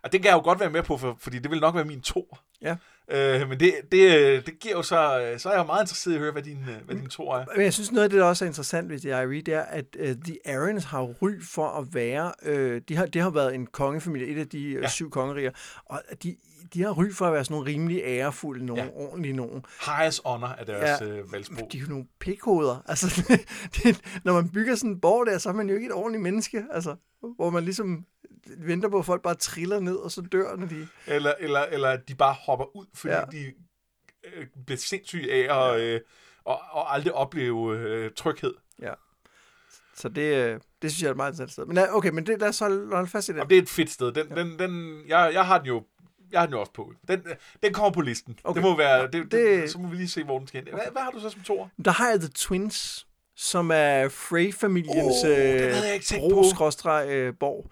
Og det kan jeg jo godt være med på, for, fordi det vil nok være min to. Ja. Øh, men det, det, øh, det giver jo så... øh, Så er jeg jo meget interesseret i at høre, hvad din, øh, hvad din to er. Men jeg synes, noget af det, der også er interessant ved Irie, det er, at uh, The Arryns har ry for at være... Uh, de har, det har været en kongefamilie, et af de uh, Ja. syv kongeriger, og de, de har ry for at være sådan nogle rimelig ærefulde, nogle Ja. ordentlige nogen. Highest honor er deres ja. Øh, valgsprog. De er jo nogle pikhoveder. Altså, det, det, når man bygger sådan en borg der, så er man jo ikke et ordentligt menneske. Altså, hvor man ligesom venter på, at folk bare triller ned, og så dør, når de... Eller, eller, eller de bare hopper ud, fordi ja. Ja. de øh, bliver sindssyge af at, øh, og, og aldrig opleve øh, tryghed. Så det, øh, det synes jeg er et meget interessant sted. Men ja, okay, men det, lad os holde, holde fast i det. Og det er et fedt sted. Den, den, den, jeg, jeg har den jo jeg har den jo også på. Den, den kommer på listen. Okay. Det må være, det, det, Det- så må vi lige se, hvor den skal hen. Hvad, hvad har du så som toer? Der har jeg The Twins, som er Frey-familiens oh, øh, borg.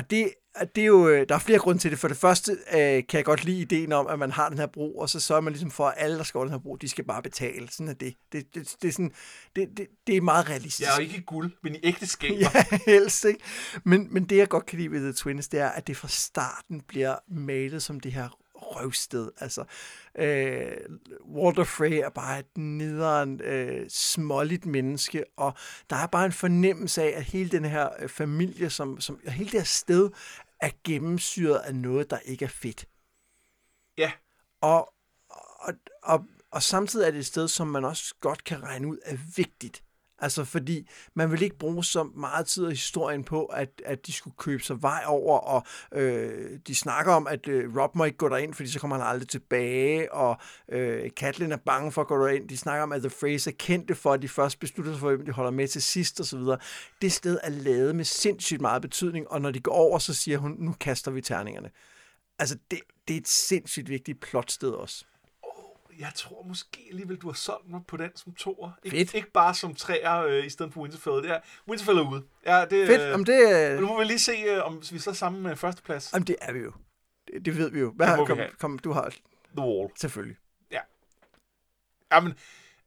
Og det, det er jo, øh, der er flere grunde til det. For det første øh, kan jeg godt lide ideen om, at man har den her bro, og så sørger man ligesom for, at alle, der skal over den her bro, de skal bare betale. Sådan er det. Det, det, det, er, sådan, det, det, det er meget realistisk. Er jo ikke guld, men i ægteskaber. Ja, helst, ikke? Men, men det, jeg godt kan lide ved The Twins, det er, at det fra starten bliver malet som det her røvsted. Altså, øh, Walter Frey er bare et nederen, øh, småligt menneske, og der er bare en fornemmelse af, at hele den her øh, familie, som, som, og hele det her sted, er gennemsyret af noget, der ikke er fedt. Ja. Og, og, og, og samtidig er det et sted, som man også godt kan regne ud er vigtigt. Altså fordi man vil ikke bruge så meget tid af historien på, at, at de skulle købe sig vej over, og øh, de snakker om, at øh, Rob må ikke gå derind, fordi så kommer han aldrig tilbage, og øh, Katlin er bange for at gå derind. De snakker om, at The Phrase er kendte for, at de først beslutter sig for, hvem de holder med til sidst osv. Det sted er lavet med sindssygt meget betydning, og når de går over, så siger hun, nu kaster vi terningerne. Altså, det, det er et sindssygt vigtigt plotsted også. Jeg tror måske alligevel, du har solgt mig på den som toer. Ik- Fedt. Ikke bare som træer øh, i stedet for Winterfell. Det er, Winterfell er ude. Ja, det, Fedt, øh, om det, Nu må vi lige se, øh, om vi så er sammen med førsteplads. Jamen, det er vi jo. Det, det ved vi jo. Hvad har, kom, kom, du har The Wall. selvfølgelig. Jamen,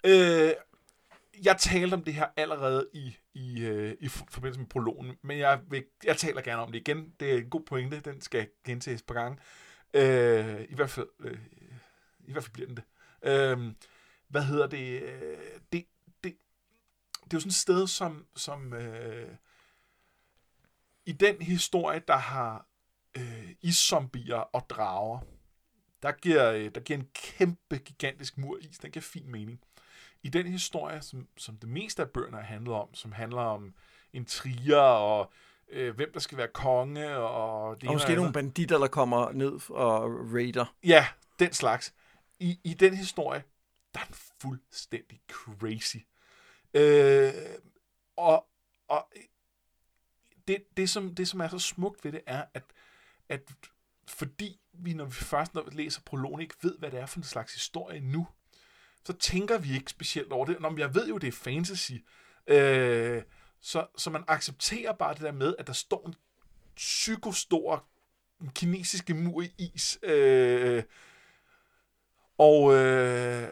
øh, jeg talte om det her allerede i, i, øh, i forbindelse med prologen, men jeg, vil, jeg taler gerne om det igen. Det er en god pointe, den skal gentages par gange. Øh, I hvert fald, øh, i hvert fald bliver den det. Øh, hvad hedder det? Det, det det er jo sådan et sted, som, som øh, i den historie, der har øh, iszombier og drager, der giver, øh, der giver en kæmpe, gigantisk mur is, den giver fin mening. I den historie, som, som det meste af bøgerne har handlet om, som handler om intriger og øh, hvem der skal være konge, og... Det og måske nogle banditter, der kommer ned og raider. Ja, den slags. I, I den historie, der er den fuldstændig crazy. Øh, og og det, det, som, det, som er så smukt ved det, er, at, at fordi vi, når vi først når vi læser prologen, ikke ved, hvad det er for en slags historie nu, så tænker vi ikke specielt over det. Nå, jeg ved jo, det er fantasy. Øh, så, så man accepterer bare det der med, at der står en psykostor kinesiske mur i is. Øh, og, øh,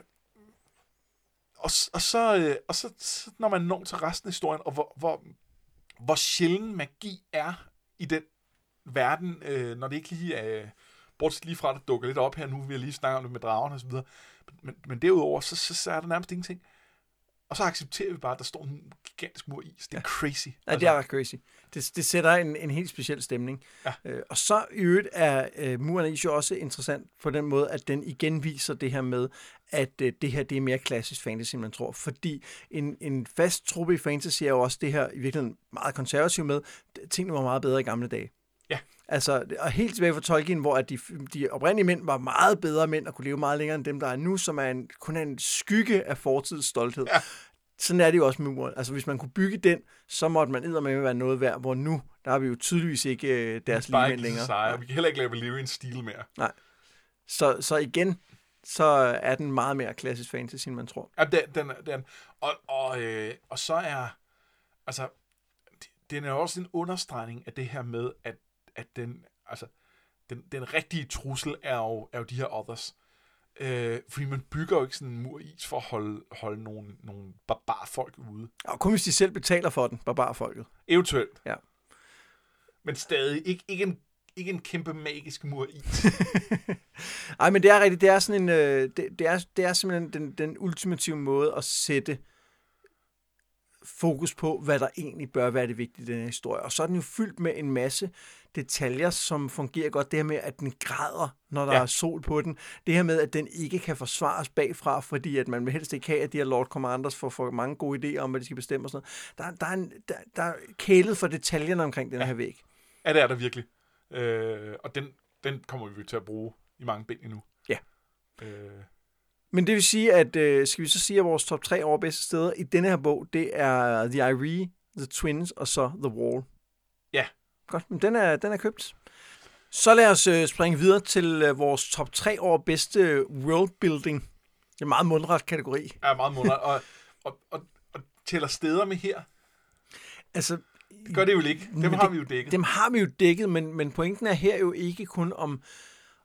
og, og, så, øh, og så, så, når man når til resten af historien, og hvor, hvor, hvor sjælden magi er i den verden, øh, når det ikke lige er, bortset lige fra, at det dukker lidt op her nu, vi har lige snakket om det med dragerne og så videre, men, men derudover, så, så, så er der nærmest ingenting. Og så accepterer vi bare, at der står en gigantisk mur is. Det er ja. crazy. Ja, det er ret crazy. Det, det sætter en, en helt speciel stemning. Ja. Øh, og så i øvrigt er øh, muren is jo også interessant på den måde, at den igen viser det her med, at øh, det her det er mere klassisk fantasy, end man tror. Fordi en, en fast truppe i fantasy er jo også det her i virkeligheden meget konservativ med. Tingene var meget bedre i gamle dage. Ja. Altså, og helt tilbage fra Tolkien, hvor at de, de oprindelige mænd var meget bedre mænd og kunne leve meget længere end dem, der er nu, som er en, kun er en skygge af fortidens stolthed. Ja. Sådan er det jo også med muren. Altså, hvis man kunne bygge den, så måtte man med være noget værd, hvor nu, der har vi jo tydeligvis ikke øh, deres lige længere. Sejre. Vi kan heller ikke lave Valyrian stil mere. Nej. Så, så igen, så er den meget mere klassisk fantasy, end man tror. Ja, den, den, den. Og, og, øh, og så er, altså, den er også en understregning af det her med, at at den, altså, den, den rigtige trussel er jo, er jo de her others. Øh, fordi man bygger jo ikke sådan en mur is for at holde, holde nogle, nogle barbarfolk ude. Og kun hvis de selv betaler for den, barbarfolket. Eventuelt. Ja. Men stadig ikke, ikke en ikke en kæmpe magisk mur i. Nej, men det er rigtigt. Det er sådan en, øh, det, det, er, det er simpelthen den, den ultimative måde at sætte fokus på, hvad der egentlig bør være det vigtige i den her historie. Og så er den jo fyldt med en masse detaljer, som fungerer godt. Det her med, at den græder, når der ja. er sol på den. Det her med, at den ikke kan forsvares bagfra, fordi at man vil helst ikke have, at de her Lord Commanders får for mange gode idéer om, hvad de skal bestemme og sådan noget. Der, der, er, en, der, der er kælet for detaljerne omkring den ja. her væg. Ja, det er der virkelig. Øh, og den, den kommer vi til at bruge i mange bind endnu. Ja. Øh. Men det vil sige, at øh, skal vi så sige, at vores top 3 over bedste steder i denne her bog, det er The Irie, The Twins og så The Wall. Ja. Godt, men den er, den er købt. Så lad os øh, springe videre til øh, vores top 3 over bedste worldbuilding. Det er en meget mundret kategori. Ja, meget mundret. Og, og, og, og tæller steder med her? Altså, det gør det jo ikke. Dem har vi jo dækket. Dem har vi jo dækket, men, men pointen er her jo ikke kun om,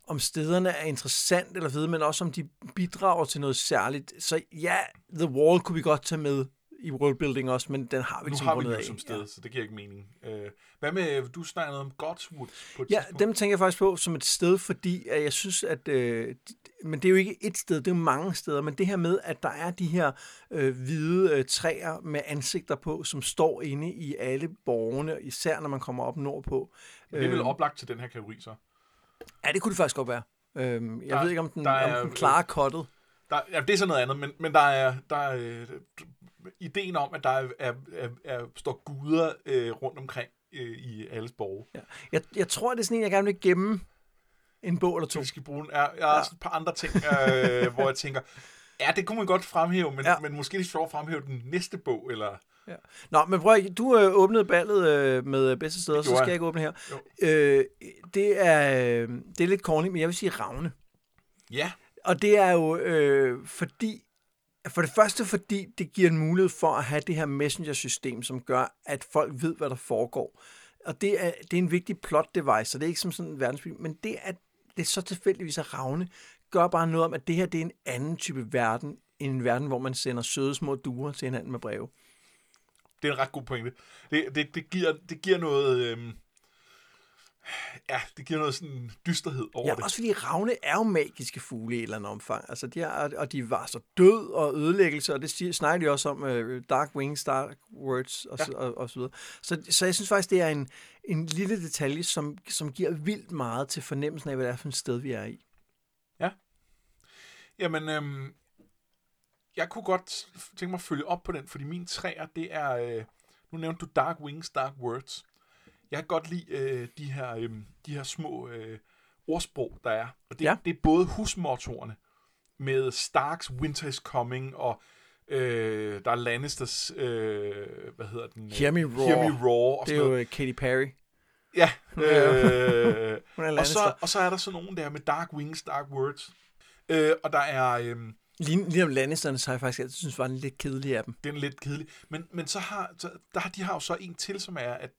om stederne er interessant eller fede, men også om de bidrager til noget særligt. Så ja, The Wall kunne vi godt tage med i worldbuilding også, men den har vi ligesom rundet af. Nu har vi som sted, ja. så det giver ikke mening. Øh, hvad med, du snakker noget om Godswood på et Ja, tidspunkt. dem tænker jeg faktisk på som et sted, fordi at jeg synes, at... Øh, men det er jo ikke et sted, det er jo mange steder, men det her med, at der er de her øh, hvide øh, træer med ansigter på, som står inde i alle borgerne, især når man kommer op nordpå. Det er vel øh, oplagt til den her kategori så? Ja, det kunne det faktisk godt være. Øh, jeg der, ved ikke, om den, er, om den klarer kottet. Der, ja, det er sådan noget andet, men, men der er, der er øh, ideen om, at der er, er, er, er står guder øh, rundt omkring øh, i alles borge. Ja. Jeg, jeg tror, det er sådan en, jeg gerne vil gemme en bog eller to. Vi skal bruge den. Jeg, jeg har ja. et par andre ting, øh, hvor jeg tænker, ja, det kunne man godt fremhæve, men, ja. men måske det er sjovt at fremhæve den næste bog, eller... Ja. Nå, men prøv at, du øh, åbnede ballet øh, med bedste steder, så skal jeg ikke åbne her. Øh, det, er, øh, det er lidt corny, men jeg vil sige Ravne. Ja. Og det er jo øh, fordi, for det første fordi det giver en mulighed for at have det her messenger-system, som gør, at folk ved, hvad der foregår. Og det er, det er en vigtig plot device, så det er ikke som sådan en verdensby, men det at det er så tilfældigvis at Ravne, gør bare noget om, at det her det er en anden type verden, end en verden, hvor man sender søde små duer til hinanden med breve. Det er en ret god pointe. Det, det, det, giver, det giver noget... Øh Ja, det giver noget sådan dysterhed over Ja, det. også fordi ravne er jo magiske fugle i et eller andet omfang. Altså, de er, og de var så død og ødelæggelse, og det siger, snakker de også om uh, Dark Wings, Dark Words og, ja. så, og, og så videre. Så, så jeg synes faktisk, det er en, en lille detalje, som, som giver vildt meget til fornemmelsen af, hvad det er for et sted, vi er i. Jamen, øhm, jeg kunne godt tænke mig at følge op på den, fordi min træer, det er... Øh, nu nævnte du Dark Wings, Dark Words. Jeg kan godt lide øh, de, her, øh, de her små øh, ordsprog, der er. Og det, Ja. det er både husmottoerne med Starks Winter is Coming, og øh, der er Lannisters, øh, hvad hedder den? Hear me roar. Hear me roar. Og Det er sådan jo noget. uh, Katy Perry. Ja. Øh, er og, så, og så er der sådan nogen der med Dark Wings, Dark Words. Øh, og der er... Øh, Lige, lige om Lannisterne, så har jeg faktisk altid synes, var den lidt kedelig af dem. den er lidt kedelig. Men, men så har, så, der har de har jo så en til, som er, at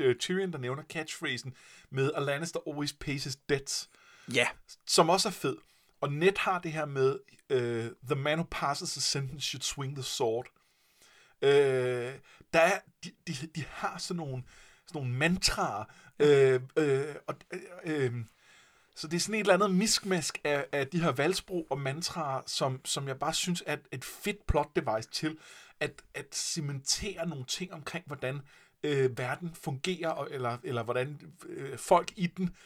øh, Tyrion, der nævner catchphrasen med, a Lannister always pays his debts, Ja, som også er fed. Og Ned har det her med, uh, the man who passes a sentence should swing the sword. Uh, der er, de, de, de har sådan nogle, sådan nogle mantraer, uh, uh, og, uh, uh, så det er sådan et eller andet miskmask af, af de her valgsprog og mantraer, som, som jeg bare synes er et, fedt plot device til at, at cementere nogle ting omkring, hvordan øh, verden fungerer, og, eller, eller hvordan øh, folk i den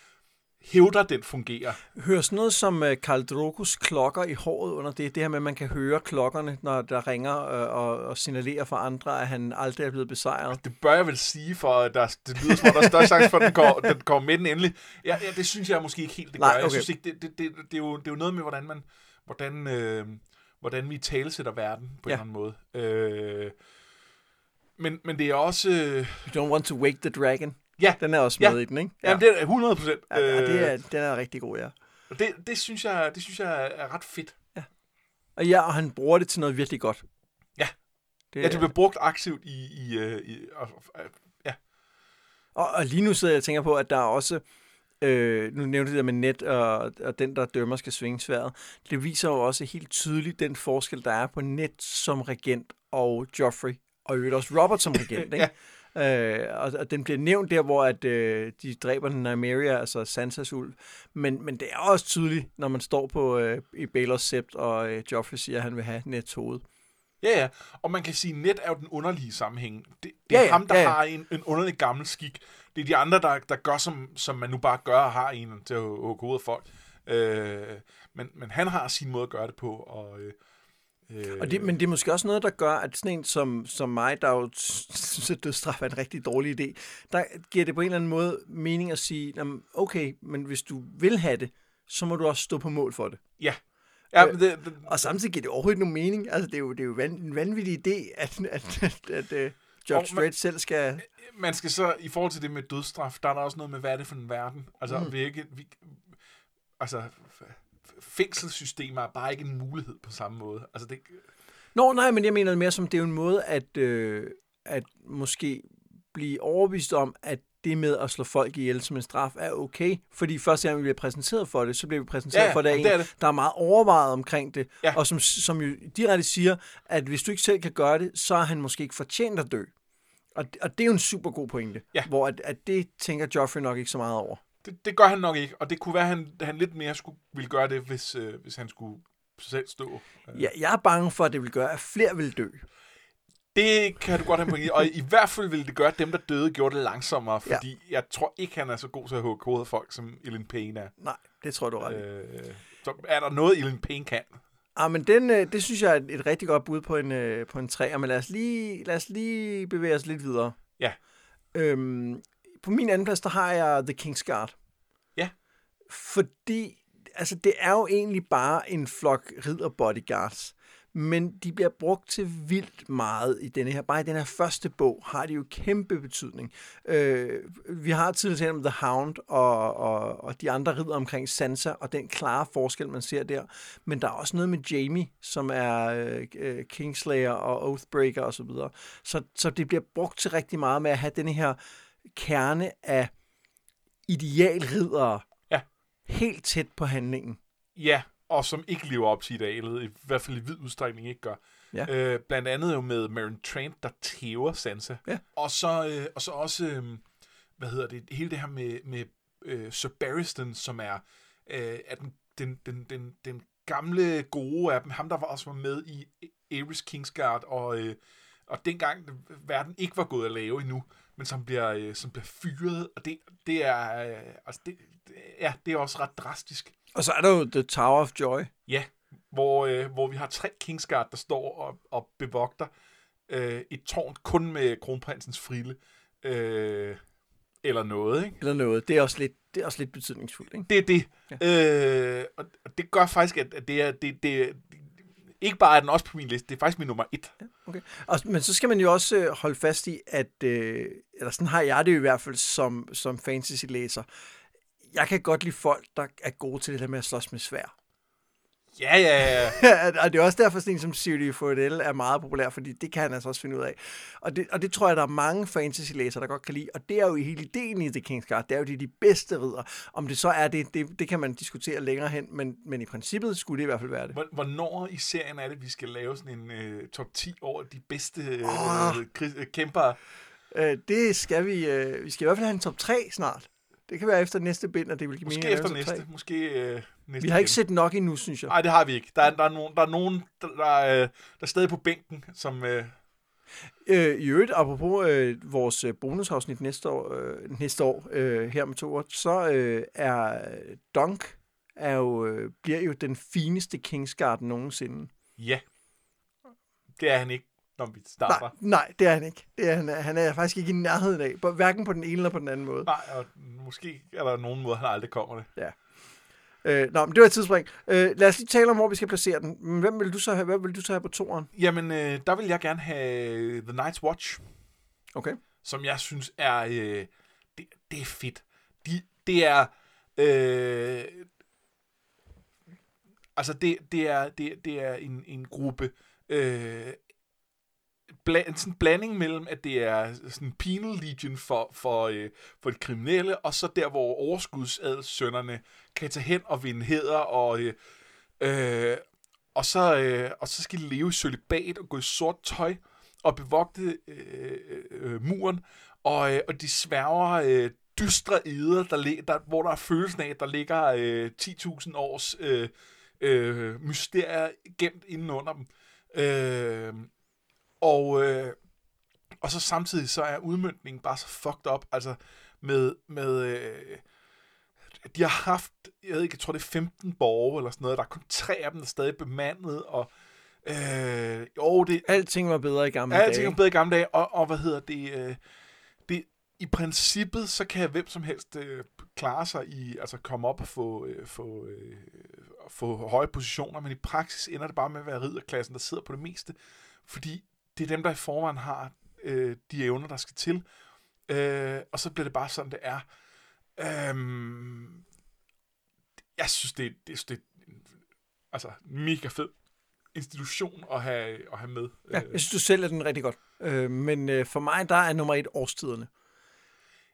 hævder, den fungerer. hører sådan noget som uh, Karl Drogos klokker i håret under det. Det her med, at man kan høre klokkerne, når der ringer uh, og, og signalerer for andre, at han aldrig er blevet besejret. Det bør jeg vel sige, for at der, det lyder som om, der er større chance for, at den går, den går med den endelig. Ja, ja, det synes jeg måske ikke helt, det gør. Nej, Jeg okay. synes ikke, det, det, det, det, er jo, det er jo noget med, hvordan man, hvordan, øh, hvordan vi talesætter verden på Ja. en eller anden måde. Øh, men, men det er også... Øh, You don't want to wake the dragon. Ja, Den er også Ja. med i den, ikke? ja. Jamen, det er 100 procent. ja, ja, det er, den er rigtig god, ja. det, det, synes jeg, det synes jeg er ret fedt. Og ja, og han bruger det til noget virkelig godt. Ja. Det, Ja, det bliver brugt aktivt i... i, øh, i og, og, ja, og, og lige nu sidder jeg og tænker på, at der er også... Øh, nu nævnte du det der med net, og, og den, der dømmer, skal svinge sværet. Det viser jo også helt tydeligt den forskel, der er på net som regent og Joffrey, og i øvrigt også Robert som regent. ikke? Øh, og, og den bliver nævnt der, hvor at, øh, de dræber Nymeria, altså Sansas ulv. Men, men det er også tydeligt, når man står på øh, i Baelors sept, og øh, Joffrey siger, at han vil have Nets hoved. Ja, ja. Og man kan sige, at net er jo den underlige sammenhæng. Det, det er Ja, ja, ham, der ja, ja, har en, en underlig gammel skik. Det er de andre, der, der gør, som, som man nu bare gør, og har en til at hugge hovedet folk. Øh, men, men han har sin måde at gøre det på. Og, øh, øh, Og det, men det er måske også noget, der gør, at sådan en som, som mig, der jo synes, at dødsstraf er en rigtig dårlig idé, der giver det på en eller anden måde mening at sige, "Jamen, okay, men hvis du vil have det, så må du også stå på mål for det. Ja. ja Øh, men det, det, Og samtidig giver det overhovedet ikke nogen mening. Altså, det er jo, det er jo van, en vanvittig idé, at, at, at, at Judge Og man- Dredd selv skal... man skal så, i forhold til det med dødsstraf, der er der også noget med, hvad er det for en verden? Altså, mm. vi ikke, vi, altså, fængselssystemer er bare ikke en mulighed på samme måde. Altså, det, Nå, nej, men jeg mener det mere som, det er en måde at, øh, at måske blive overbevist om, at det med at slå folk ihjel som en straf er okay. Fordi første gang vi bliver præsenteret for det, så bliver vi præsenteret Ja, for det af og en, det er det. der er meget overvejet omkring det, Ja. og som, som jo direkte siger, at hvis du ikke selv kan gøre det, så er han måske ikke fortjent at dø. Og, og det er jo en super god pointe, Ja. hvor at, at det tænker Joffrey nok ikke så meget over. Det, det gør han nok ikke, og det kunne være, at han, han lidt mere skulle, ville gøre det, hvis, øh, hvis han skulle selv stå. Ja, jeg er bange for, at det vil gøre, at flere vil dø. Det kan du godt have i, og i hvert fald ville det gøre, at dem, der døde, gjorde det langsommere, Ja. fordi jeg tror ikke, han er så god til at hugge hovedet af folk, som Ellen Payne er. Nej, det tror du ret. Øh, så er der noget, Ellen Payne kan. Ah, men den, øh, det synes jeg er et, et rigtig godt bud på en, øh, på en træer, men lad os, lige, lad os lige bevæge os lidt videre. Ja. Øhm, på min anden plads, der har jeg The King's Guard. Ja. Fordi, altså det er jo egentlig bare en flok ridder bodyguards, men de bliver brugt til vildt meget i denne her. Bare i den her første bog har de jo kæmpe betydning. Øh, vi har tidligere talt om The Hound og, og, og de andre ridder omkring Sansa, og den klare forskel, man ser der. Men der er også noget med Jamie, som er øh, øh, Kingslayer og Oathbreaker osv. Så, videre. så Så det bliver brugt til rigtig meget med at have denne her kerne af idealriddere Ja. helt tæt på handlingen. Ja, og som ikke lever op til idealet, i hvert fald i vid udstrækning ikke gør. Ja. Øh, blandt andet jo med Maren Trent, der tæver Sansa. Ja. Og så, øh, og så også, øh, hvad hedder det, hele det her med, med øh, Sir Barristan, som er, øh, er den, den, den, den, den gamle gode af dem. Ham, der var også var med i Ares Kingsguard, og, øh, og dengang verden ikke var gået at lave endnu, men som bliver, øh, som bliver fyret, og det, det er, øh, altså det, det, ja, det er også ret drastisk. Og så er der jo The Tower of Joy. Ja, hvor, øh, hvor vi har tre Kingsguard, der står og, og bevogter øh, et tårn kun med kronprinsens frille. Øh, eller noget, ikke? Eller noget. Det er også lidt, det er også lidt betydningsfuldt, ikke? Det er det. Ja. Øh, og det gør faktisk, at det er, det, det, ikke bare er den også på min liste, det er faktisk min nummer et. Okay. Og, men så skal man jo også øh, holde fast i, at, øh, eller sådan har jeg det i hvert fald som, som fantasy-læser, jeg kan godt lide folk, der er gode til det der med at slås med svær. Ja, ja, ja. og det er også derfor, sådan en som Siri Fordell er meget populær, fordi det kan han altså også finde ud af. Og det, og det tror jeg, der er mange fantasy-læsere, der godt kan lide. Og det er jo hele ideen i The King's Guard. Det er jo de, de bedste ridder. Om det så er det, det, det kan man diskutere længere hen, men, men i princippet skulle det i hvert fald være det. Hvornår i serien er det, vi skal lave sådan en uh, top 10 over de bedste uh, uh, kæmpere? Uh, det skal vi. Uh, vi skal i hvert fald have en top 3 snart. Det kan være efter næste bind, at det vil give Måske mening. efter næste. Måske øh, næste Vi har ikke set nok endnu, synes jeg. Nej, det har vi ikke. Der er, der er nogen, der, er, nogen, der, der, er, der er stadig på bænken, som... Øh... Øh, I øvrigt, apropos øh, vores øh, bonusafsnit næste år, øh, næste år øh, her med to år, så øh, er Dunk er jo, øh, bliver jo den fineste Kingsguard nogensinde. Ja. Det er han ikke når vi starter. Nej, nej det er han ikke. Det er, han, han er faktisk ikke i nærheden af, hverken på den ene eller på den anden måde. Nej, og måske er der nogen måde, han aldrig kommer det. Ja. Øh, nå, men det var et tidsspring. Øh, lad os lige tale om, hvor vi skal placere den. Hvem vil du så have, hvad vil du så have på toeren? Jamen, øh, der vil jeg gerne have The Night's Watch. Okay. Som jeg synes er... Øh, det, det er fedt. De, det er... Øh, altså, det, det er, det, det er en, en gruppe øh, bla- sådan en blanding mellem, at det er sådan penal legion for, for, øh, for de kriminelle, og så der, hvor overskudsadelssønderne kan tage hen og vinde heder, og, øh, øh, og, så, øh, og så skal de leve i solibat og gå i sort tøj og bevogte øh, øh, muren, og, øh, og de sværger øh, dystre eder, der, der, hvor der er følelsen af, at der ligger øh, 10.000 års øh, øh, mysterier gemt indenunder dem. Øh, og, øh, og så samtidig så er udmyndningen bare så fucked up, altså med, med øh, de har haft, jeg ved ikke, jeg tror det er 15 borgere eller sådan noget, der er kun tre af dem, der er stadig bemandet, og øh, jo, det... Alting var bedre i gamle dage. Alting var bedre i gamle dage, og, og hvad hedder det, øh, det, i princippet, så kan hvem som helst øh, klare sig i, altså komme op og få, øh, få, øh, få høje positioner, men i praksis ender det bare med at være ridderklassen, der sidder på det meste, fordi det er dem, der i forvejen har øh, de evner, der skal til. Øh, og så bliver det bare sådan, det er. Øhm, jeg synes, det, det, det er altså, mega fed institution at have, at have med. Ja, jeg synes, du sælger den rigtig godt. Øh, men øh, for mig, der er nummer et årstiderne.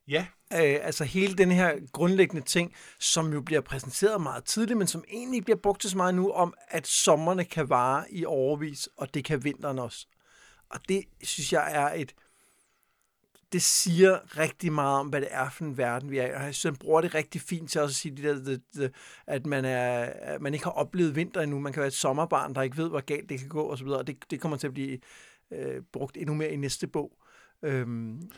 Ja. Øh, altså hele den her grundlæggende ting, som jo bliver præsenteret meget tidligt, men som egentlig bliver brugt til så meget nu, om at sommerne kan vare i overvis, og det kan vinteren også. Og det synes jeg er et... Det siger rigtig meget om, hvad det er for en verden, vi er i. Og jeg synes, han bruger det rigtig fint til også at sige, det der, det, det, at, man er, at man ikke har oplevet vinter endnu. Man kan være et sommerbarn, der ikke ved, hvor galt det kan gå, og så videre. Og det, det kommer til at blive øh, brugt endnu mere i næste bog. Øhm.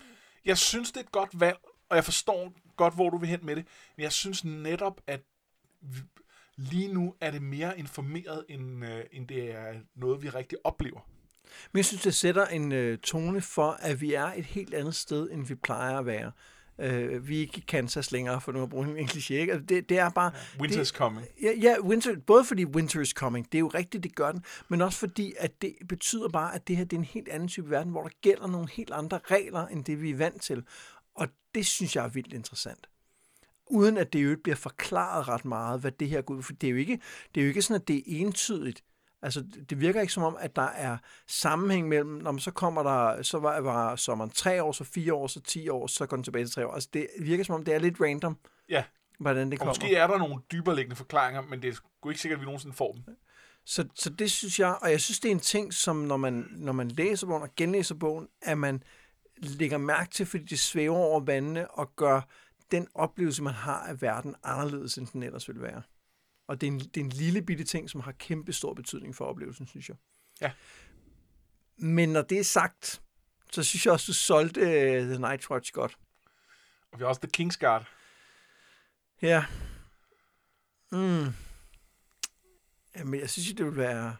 Jeg synes, det er et godt valg, og jeg forstår godt, hvor du vil hen med det. Men jeg synes netop, at lige nu er det mere informeret, end, øh, end det er noget, vi rigtig oplever. Men jeg synes, det sætter en øh, tone for, at vi er et helt andet sted, end vi plejer at være. Øh, vi er ikke i Kansas længere, for nu at bruge en kliché. Ikke? Altså, det, det er bare... Ja, winter is coming. Ja, ja winter, både fordi winter is coming, det er jo rigtigt, det gør den, men også fordi, at det betyder bare, at det her det er en helt anden type verden, hvor der gælder nogle helt andre regler, end det vi er vant til. Og det synes jeg er vildt interessant uden at det jo bliver forklaret ret meget, hvad det her går ud. For det er jo ikke, det er jo ikke sådan, at det er entydigt. Altså, det virker ikke som om, at der er sammenhæng mellem, når så kommer der, så var, var sommeren tre år, så fire år, så ti år, så går den tilbage til tre år. Altså, det virker som om, det er lidt random, ja. hvordan det og kommer. måske er der nogle dybereliggende forklaringer, men det er sgu ikke sikkert, at vi nogensinde får dem. Så, så det synes jeg, og jeg synes, det er en ting, som når man, når man læser bogen og genlæser bogen, at man lægger mærke til, fordi det svæver over vandene og gør den oplevelse, man har af verden, anderledes, end den ellers vil være. Og det er en, det er en lille bitte ting, som har kæmpe stor betydning for oplevelsen, synes jeg. Ja. Men når det er sagt, så synes jeg også, du solgte uh, The Night Watch godt. Og vi har også The Kingsguard. Ja. Mm. Jamen, jeg synes, det ville være...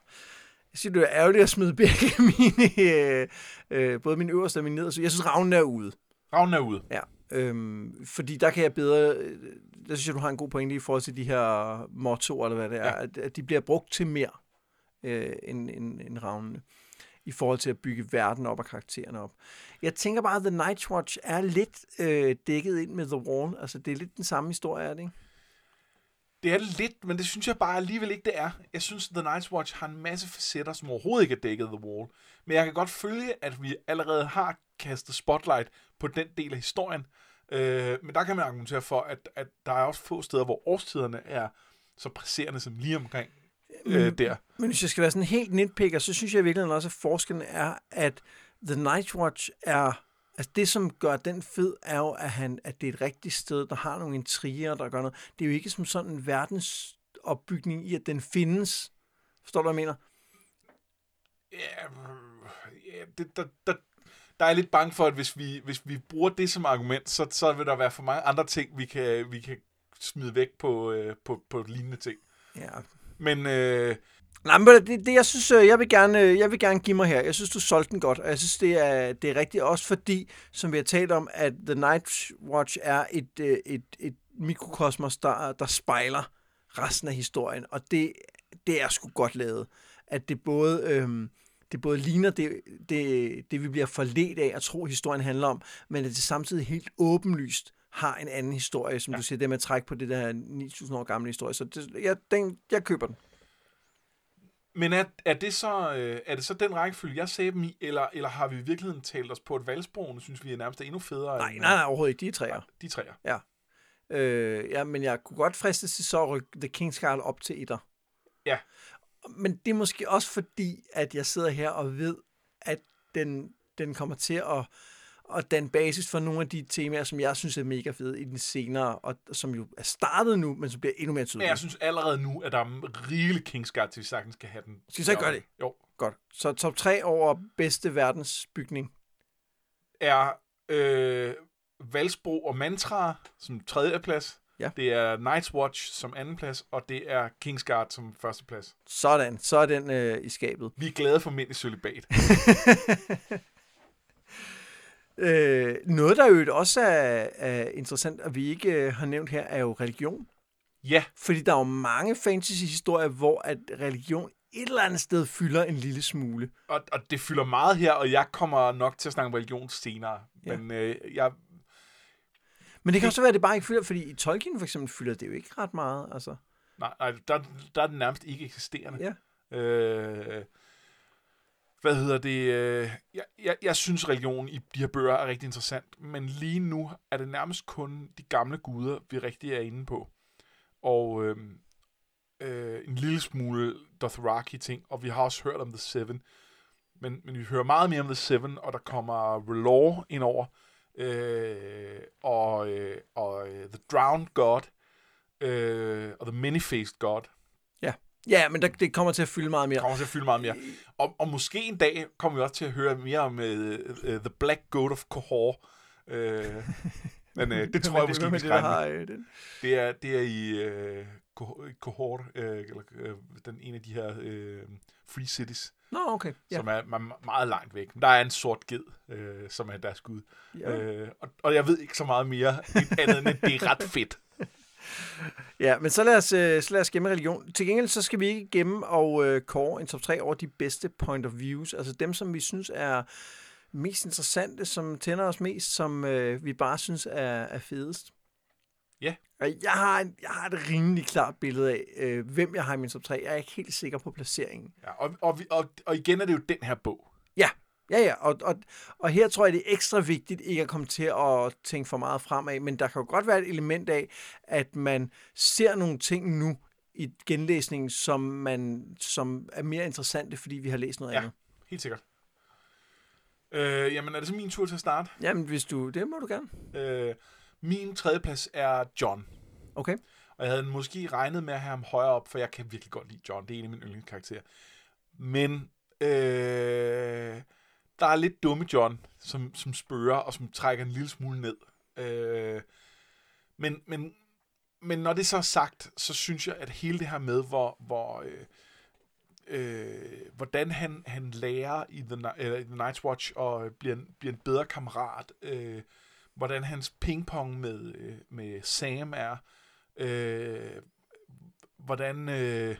Jeg synes, det er ærgerligt at smide begge mine, øh, øh, både min øverste og min nederste. Jeg synes, Ravnen er ude. Ravnen er ude. Ja, øhm, fordi der kan jeg bedre, øh, der synes jeg, du har en god pointe i forhold til de her mottoer, eller hvad det er, Ja. at, at de bliver brugt til mere øh, end, end, end ravnene, i forhold til at bygge verden op og karaktererne op. Jeg tænker bare, at The Night Watch er lidt øh, dækket ind med The Wall, altså det er lidt den samme historie, er det ikke? Det er det lidt, men det synes jeg bare alligevel ikke, det er. Jeg synes, The Night's Watch har en masse facetter, som overhovedet ikke er dækket The Wall. Men jeg kan godt følge, at vi allerede har kastet spotlight på den del af historien. Øh, men der kan man argumentere for, at, at der er også få steder, hvor årstiderne er så presserende som lige omkring øh, der. Men hvis jeg skal være sådan helt nitpicker, så synes jeg i virkeligheden også, at forskellen er, at The Night Watch er... Altså det, som gør den fed, er jo, at, han, at det er et rigtigt sted, der har nogle intriger, der gør noget. Det er jo ikke som sådan en verdensopbygning i, at den findes. Forstår du, hvad jeg mener? Ja, ja det, der, der, der er lidt bange for, at hvis vi, hvis vi bruger det som argument, så, så vil der være for mange andre ting, vi kan, vi kan smide væk på, øh, på, på lignende ting. Ja. Men øh, Nej, men det, det, jeg synes, øh, jeg vil, gerne, øh, jeg vil gerne give mig her. Jeg synes, du solgte den godt, og jeg synes, det er, det er rigtigt også fordi, som vi har talt om, at The Night Watch er et, øh, et, et mikrokosmos, der, der spejler resten af historien, og det, det er sgu godt lavet. At det både, øhm, det både ligner det, det, det, vi bliver forledt af at tro, historien handler om, men at det samtidig helt åbenlyst har en anden historie, som ja. du siger, det med at trække på det der 9.000 år gamle historie. Så det, jeg, den, jeg køber den. Men er, er, det så, øh, er det så den rækkefølge, jeg sagde dem i, eller, eller har vi i virkeligheden talt os på, at valgsprogene synes vi er nærmest er endnu federe Nej, end nej, nej, overhovedet ikke. De er træer. de træer? Ja. Øh, ja, men jeg kunne godt fristes til så at rykke The King's Guard op til etter. Ja. Men det er måske også fordi, at jeg sidder her og ved, at den, den kommer til at, at danne basis for nogle af de temaer, som jeg synes er mega fede i den senere, og som jo er startet nu, men som bliver endnu mere tydelige. jeg synes allerede nu, at der er rigelig Kingsguard, til vi sagtens skal have den. Skal vi så ikke gøre det? Jo. Godt. Så top 3 over bedste verdensbygning. Er øh, Valsbro og Mantra som tredje plads. Ja. Det er Night's Watch som anden plads, og det er Kingsguard som første plads. Sådan, så er den øh, i skabet. Vi er glade for mænd i. Øh, noget, der jo også er, er interessant, og vi ikke øh, har nævnt her, er jo religion. ja, Fordi der er jo mange fantasy-historier, hvor at religion et eller andet sted fylder en lille smule. og, og det fylder meget her, og jeg kommer nok til at snakke om religion senere. Ja. Men øh, jeg, Men det kan også være, at det bare ikke fylder, fordi i Tolkien for eksempel fylder det jo ikke ret meget. Altså. nej, nej der, der er den nærmest ikke eksisterende. Ja. Øh, hvad hedder det? Øh, jeg, jeg, jeg synes, religion i de her bøger er rigtig interessant, men lige nu er det nærmest kun de gamle guder, vi rigtig er inde på. Og øh, øh, en lille smule Dothraki-ting, og vi har også hørt om The Seven. Men, men vi hører meget mere om The Seven, og der kommer Relore ind over, øh, og, øh, og øh, The Drowned God, øh, og The Many-Faced God. Ja, men der, det kommer til at fylde meget mere. kommer til at fylde meget mere. Og, og måske en dag kommer vi også til at høre mere om uh, uh, The Black Goat of Kohor. Uh, men uh, det tror jeg måske, vi skal det, har, øh, den. Det er, det er i uh, Kohor, uh, eller uh, den ene af de her uh, Free Cities, Nå, okay. ja. Som er, meget langt væk. Der er en sort ged, uh, som er deres gud. Ja. Uh, og, og jeg ved ikke så meget mere end andet, end det er ret fedt. ja, men så lad, os, øh, så lad os gemme religion. Til gengæld så skal vi ikke gemme og øh, kåre en top 3 over de bedste point of views. Altså dem, som vi synes er mest interessante, som tænder os mest, som øh, vi bare synes er, er fedest. Ja. Og jeg har, en, jeg har et rimelig klart billede af, øh, hvem jeg har i min top 3. Jeg er ikke helt sikker på placeringen. Ja, og, og, og, og igen er det jo den her bog. Ja, ja, ja. Og, og, og her tror jeg, det er ekstra vigtigt ikke at komme til at tænke for meget fremad, men der kan jo godt være et element af, at man ser nogle ting nu i genlæsningen, som, man, som er mere interessante, fordi vi har læst noget Ja. andet. Helt sikkert. Øh, jamen, er det så min tur til at starte? Jamen, hvis du... Det må du gerne. Øh, Min tredjeplads er John. Okay. Og jeg havde måske regnet med at have ham højere op, for jeg kan virkelig godt lide John. Det er en af mine yndlingskarakterer. Men øh, der er lidt dumme John, som, som spørger og som trækker en lille smule ned. Øh, men, men, men når det så er sagt, så synes jeg, at hele det her med, hvor, hvor øh, øh, hvordan han, han lærer i The, eller i The Night's Watch og bliver, en, bliver en bedre kammerat, øh, hvordan hans pingpong med, øh, med Sam er, øh, hvordan øh,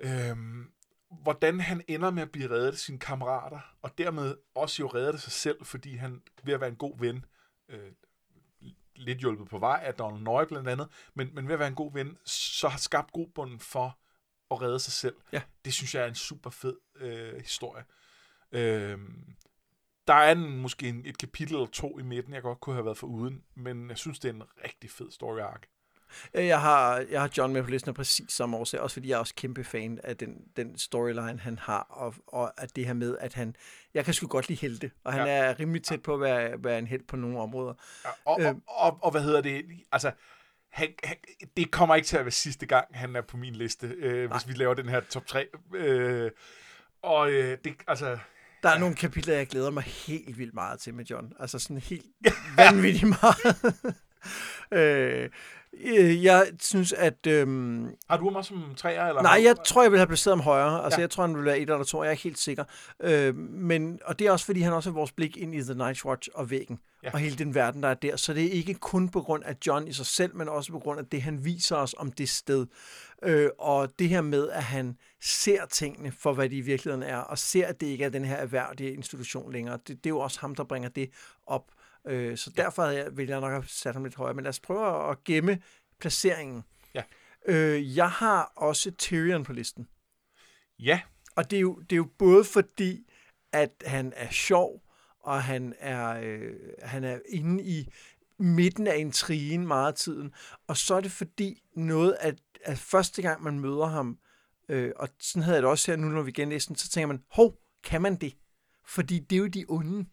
øh, hvordan han ender med at blive reddet af sine kammerater, og dermed også jo reddet af sig selv, fordi han ved at være en god ven, øh, lidt hjulpet på vej af Donald Nøje blandt andet, men, men ved at være en god ven, så har skabt grobbunden for at redde sig selv. Ja. Det synes jeg er en super fed øh, historie. Øh, der er en, måske en, et kapitel eller to i midten, jeg godt kunne have været for uden, men jeg synes, det er en rigtig fed story arc. Øh, Jeg har, jeg har John med på listen af præcis samme årsag, også fordi jeg er også kæmpe fan af den, den storyline, han har, og, og at det her med, at han, jeg kan sgu godt lide helte, og han Ja. er rimelig tæt på at være, være en held på nogle områder. Ja, og, Øh. og, og, og hvad hedder det? Altså, han, han, det kommer ikke til at være sidste gang, han er på min liste, øh, hvis vi laver den her top 3. Øh, og øh, det, altså, Der er ja. nogle kapitler, jeg glæder mig helt vildt meget til med John. Altså sådan helt vanvittigt meget. øh, øh, jeg synes, at... Øhm, har du ham også som træer? Eller nej, jeg tror, jeg vil have placeret ham højere. Altså, Ja. jeg tror, han vil være et eller to. Jeg er ikke helt sikker. Øh, men, og det er også, fordi han også er vores blik ind i The Night Watch og væggen. Ja. Og hele den verden, der er der. Så det er ikke kun på grund af John i sig selv, men også på grund af det, han viser os om det sted. Øh, og det her med, at han ser tingene for, hvad de i virkeligheden er, og ser, at det ikke er den her erhvervlige institution længere. Det, det er jo også ham, der bringer det op. Øh, så derfor jeg, ville jeg nok have sat ham lidt højere. Men lad os prøve at gemme placeringen. Ja. Øh, jeg har også Tyrion på listen. Ja, Og det er, jo, det er jo både fordi, at han er sjov, og han er, øh, han er inde i midten af intrigen meget af tiden. Og så er det fordi noget, at, at første gang man møder ham, øh, og sådan havde jeg det også her nu, når vi genlæser den, så tænker man, hov, kan man det? Fordi det er jo de onde.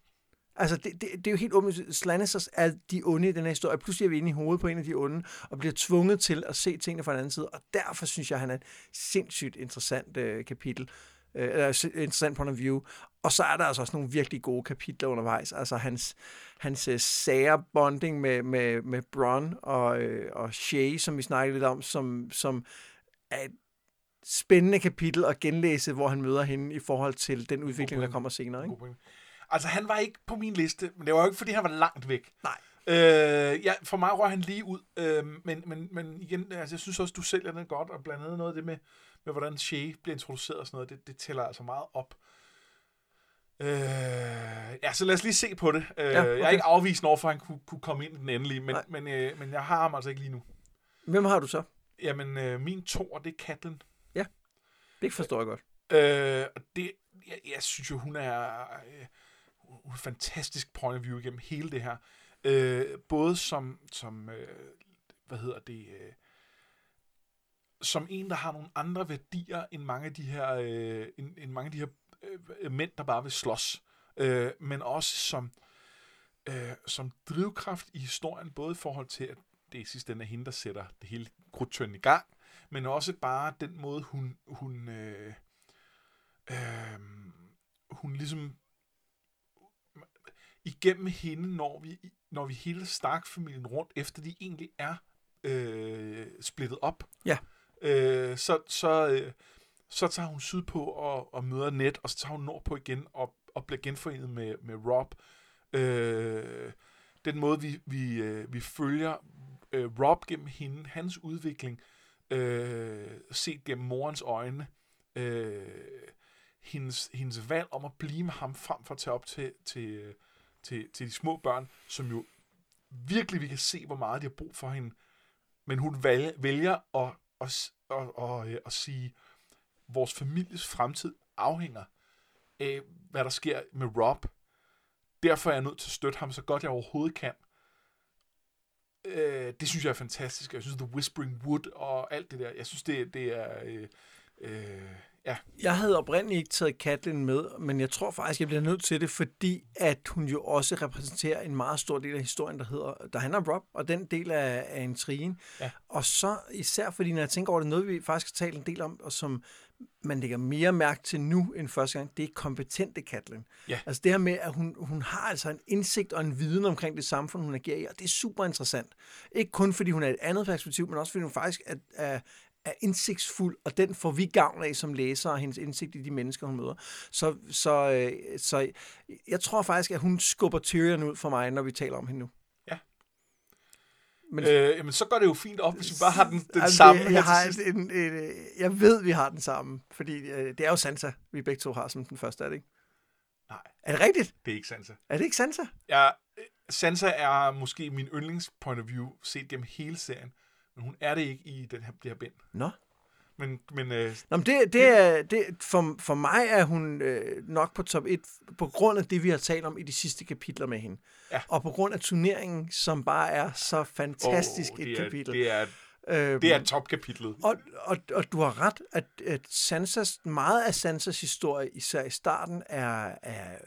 Altså, det, det, det er jo helt åbent. Slannisters er de onde i den her historie. Pludselig er vi inde i hovedet på en af de onde, og bliver tvunget til at se tingene fra en anden side. Og derfor synes jeg, han er et sindssygt interessant øh, kapitel. Øh, eller interessant point of view. Og så er der altså også nogle virkelig gode kapitler undervejs. Altså hans, hans øh, sære bonding med, med, med Bron og, øh, og Shay, som vi snakkede lidt om, som, som er et spændende kapitel at genlæse, hvor han møder hende i forhold til den udvikling, der kommer senere. Ikke? Altså, han var ikke på min liste, men det var jo ikke, fordi han var langt væk. Nej. Øh, ja, for mig rører han lige ud, øh, men, men, men igen, altså, jeg synes også, du sælger den godt, og blandt andet noget af det med, med hvordan Shay bliver introduceret og sådan noget, det, det tæller altså meget op. Øh, ja, så lad os lige se på det. Øh, Ja, Jeg er okay. ikke afvisende over, for at han kunne, kunne komme ind i den endelige, men, Nej. men, øh, men jeg har ham altså ikke lige nu. Hvem har du så? Jamen, øh, min to, det er Catelyn. Det forstår jeg godt. Øh, og det, jeg, jeg synes jo, hun er, øh, fantastisk point of view igennem hele det her. Øh, både som, som øh, hvad hedder det, øh, som en, der har nogle andre værdier end mange af de her, øh, end, end mange af de her øh, mænd, der bare vil slås. Øh, men også som, øh, som drivkraft i historien, både i forhold til, at det er sidste ende er hende, der sætter det hele krudtønden i gang, men også bare den måde, hun, hun, øh, øh, hun ligesom igennem hende, når vi, når vi hele Stark-familien rundt, efter de egentlig er øh, splittet op, Ja. øh, så, så, øh, så tager hun sydpå og, og møder Ned, og så tager hun nordpå igen og, og bliver genforenet med, med Rob. Øh, den måde, vi, vi, øh, vi følger øh, Rob gennem hende, hans udvikling, øh, set gennem morens øjne, øh, hendes, hendes valg om at blive med ham, frem for at tage op til, til, til, til de små børn, som jo virkelig vi kan se, hvor meget de har brug for hende. Men hun vælger, vælger at, at, at, at, at, øh, at sige, vores families fremtid afhænger af, hvad der sker med Rob. Derfor er jeg nødt til at støtte ham så godt jeg overhovedet kan. Øh, det synes jeg er fantastisk. Jeg synes, The Whispering Wood og alt det der, jeg synes, det, det er... Øh, øh, Ja. Jeg havde oprindeligt ikke taget Catelyn med, men jeg tror faktisk, jeg bliver nødt til det, fordi at hun jo også repræsenterer en meget stor del af historien, der, hedder, der handler om Rob, og den del af, af intrigen. Ja. Og så især fordi, når jeg tænker over det, noget vi faktisk har talt en del om, og som man lægger mere mærke til nu end første gang, det er kompetente Catelyn. Ja. Altså det her med, at hun, hun har altså en indsigt og en viden omkring det samfund, hun agerer i, og det er super interessant. Ikke kun fordi hun er et andet perspektiv, men også fordi hun faktisk er, er, er indsigtsfuld, og den får vi gavn af som læsere, hendes indsigt i de mennesker, hun møder. Så, så, øh, så jeg tror faktisk, at hun skubber Tyrion ud for mig, når vi taler om hende nu. Ja. Men, Øh, jamen, så går det jo fint op, hvis vi bare har den, den altså, samme det, jeg, har en, en, en, jeg ved, vi har den samme, fordi øh, det er jo Sansa, vi begge to har som den første, er det ikke? Nej. Er det rigtigt? Det er ikke Sansa. Er det ikke Sansa? Jeg, Sansa er måske min yndlings point of view, set gennem hele serien. Men hun er det ikke i den her, det her bind. Nå. Men, men øh, Nå, men det, det er, det, for, for mig er hun øh, nok på top 1, på grund af det, vi har talt om i de sidste kapitler med hende. Ja. Og på grund af turneringen, som bare er så fantastisk åh, et er, kapitel. Det er, øhm, det er topkapitlet. og, og, og du har ret, at, at Sansas, meget af Sansas historie, især i starten, er, er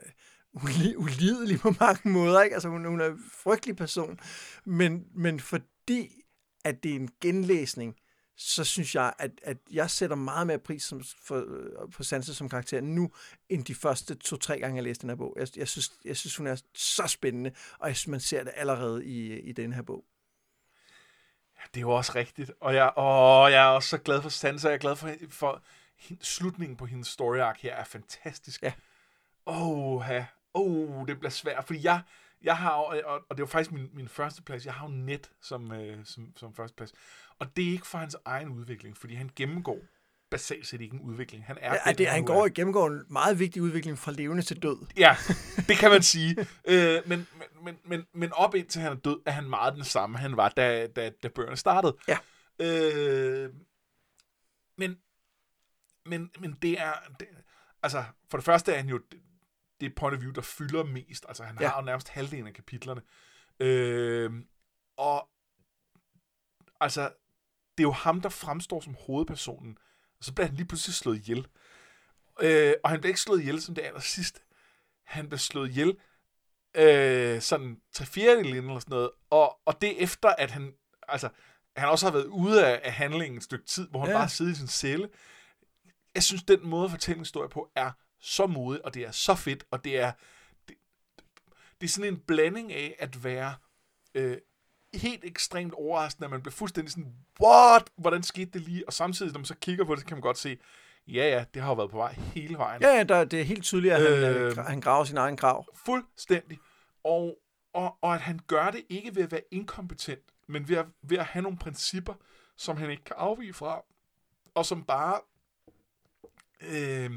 uli- ulidelig på mange måder. Ikke? Altså, hun, hun er en frygtelig person. Men, men fordi, at det er en genlæsning, så synes jeg, at, at jeg sætter meget mere pris som, for, øh, på Sansa som karakter nu, end de første to-tre gange, jeg læste den her bog. Jeg, jeg, synes, jeg synes, hun er så spændende, og jeg synes, man ser det allerede i, i den her bog. Det er jo også rigtigt. Og jeg, åh, jeg er også så glad for Sansa. Jeg er glad for, for hende, slutningen på hendes story arc her er fantastisk. Ja. Åh, ja. Åh, det bliver svært. Fordi jeg, jeg har og, og det var faktisk min, min første plads, jeg har jo net som, øh, som, som første plads. Og det er ikke for hans egen udvikling, fordi han gennemgår basalt set ikke en udvikling. Han er Ja, den, det, han nu går i gennemgår en meget vigtig udvikling fra levende til død. Ja, det kan man sige. øh, men, men, men, men, men op indtil han er død, er han meget den samme, han var, da, da, da bøgerne startede. Ja. Øh, men, men, men det er... Det, altså, for det første er han jo det, point of view, der fylder mest. Altså, han Ja. har jo nærmest halvdelen af kapitlerne. Øh, og altså, det er jo ham, der fremstår som hovedpersonen. Og så bliver han lige pludselig slået ihjel. Øh, og han bliver ikke slået ihjel som det aller sidste. Han bliver slået ihjel øh, sådan tre fjerdedel eller sådan noget. Og, og det er efter, at han, altså, han også har været ude af, af handlingen et stykke tid, hvor han Ja. ja. bare sidder i sin celle. Jeg synes, den måde at fortælle en historie på er så modig, og det er så fedt, og det er, det, det er sådan en blanding af at være øh, helt ekstremt overraskende, at man bliver fuldstændig sådan, what? Hvordan skete det lige? Og samtidig, når man så kigger på det, så kan man godt se, ja ja, det har jo været på vej hele vejen. Ja, ja der, det er helt tydeligt, at han, øh, Øh. han graver sin egen grav. Fuldstændig. Og, og, og at han gør det ikke ved at være inkompetent, men ved at, ved at have nogle principper, som han ikke kan afvige fra, og som bare... Øh,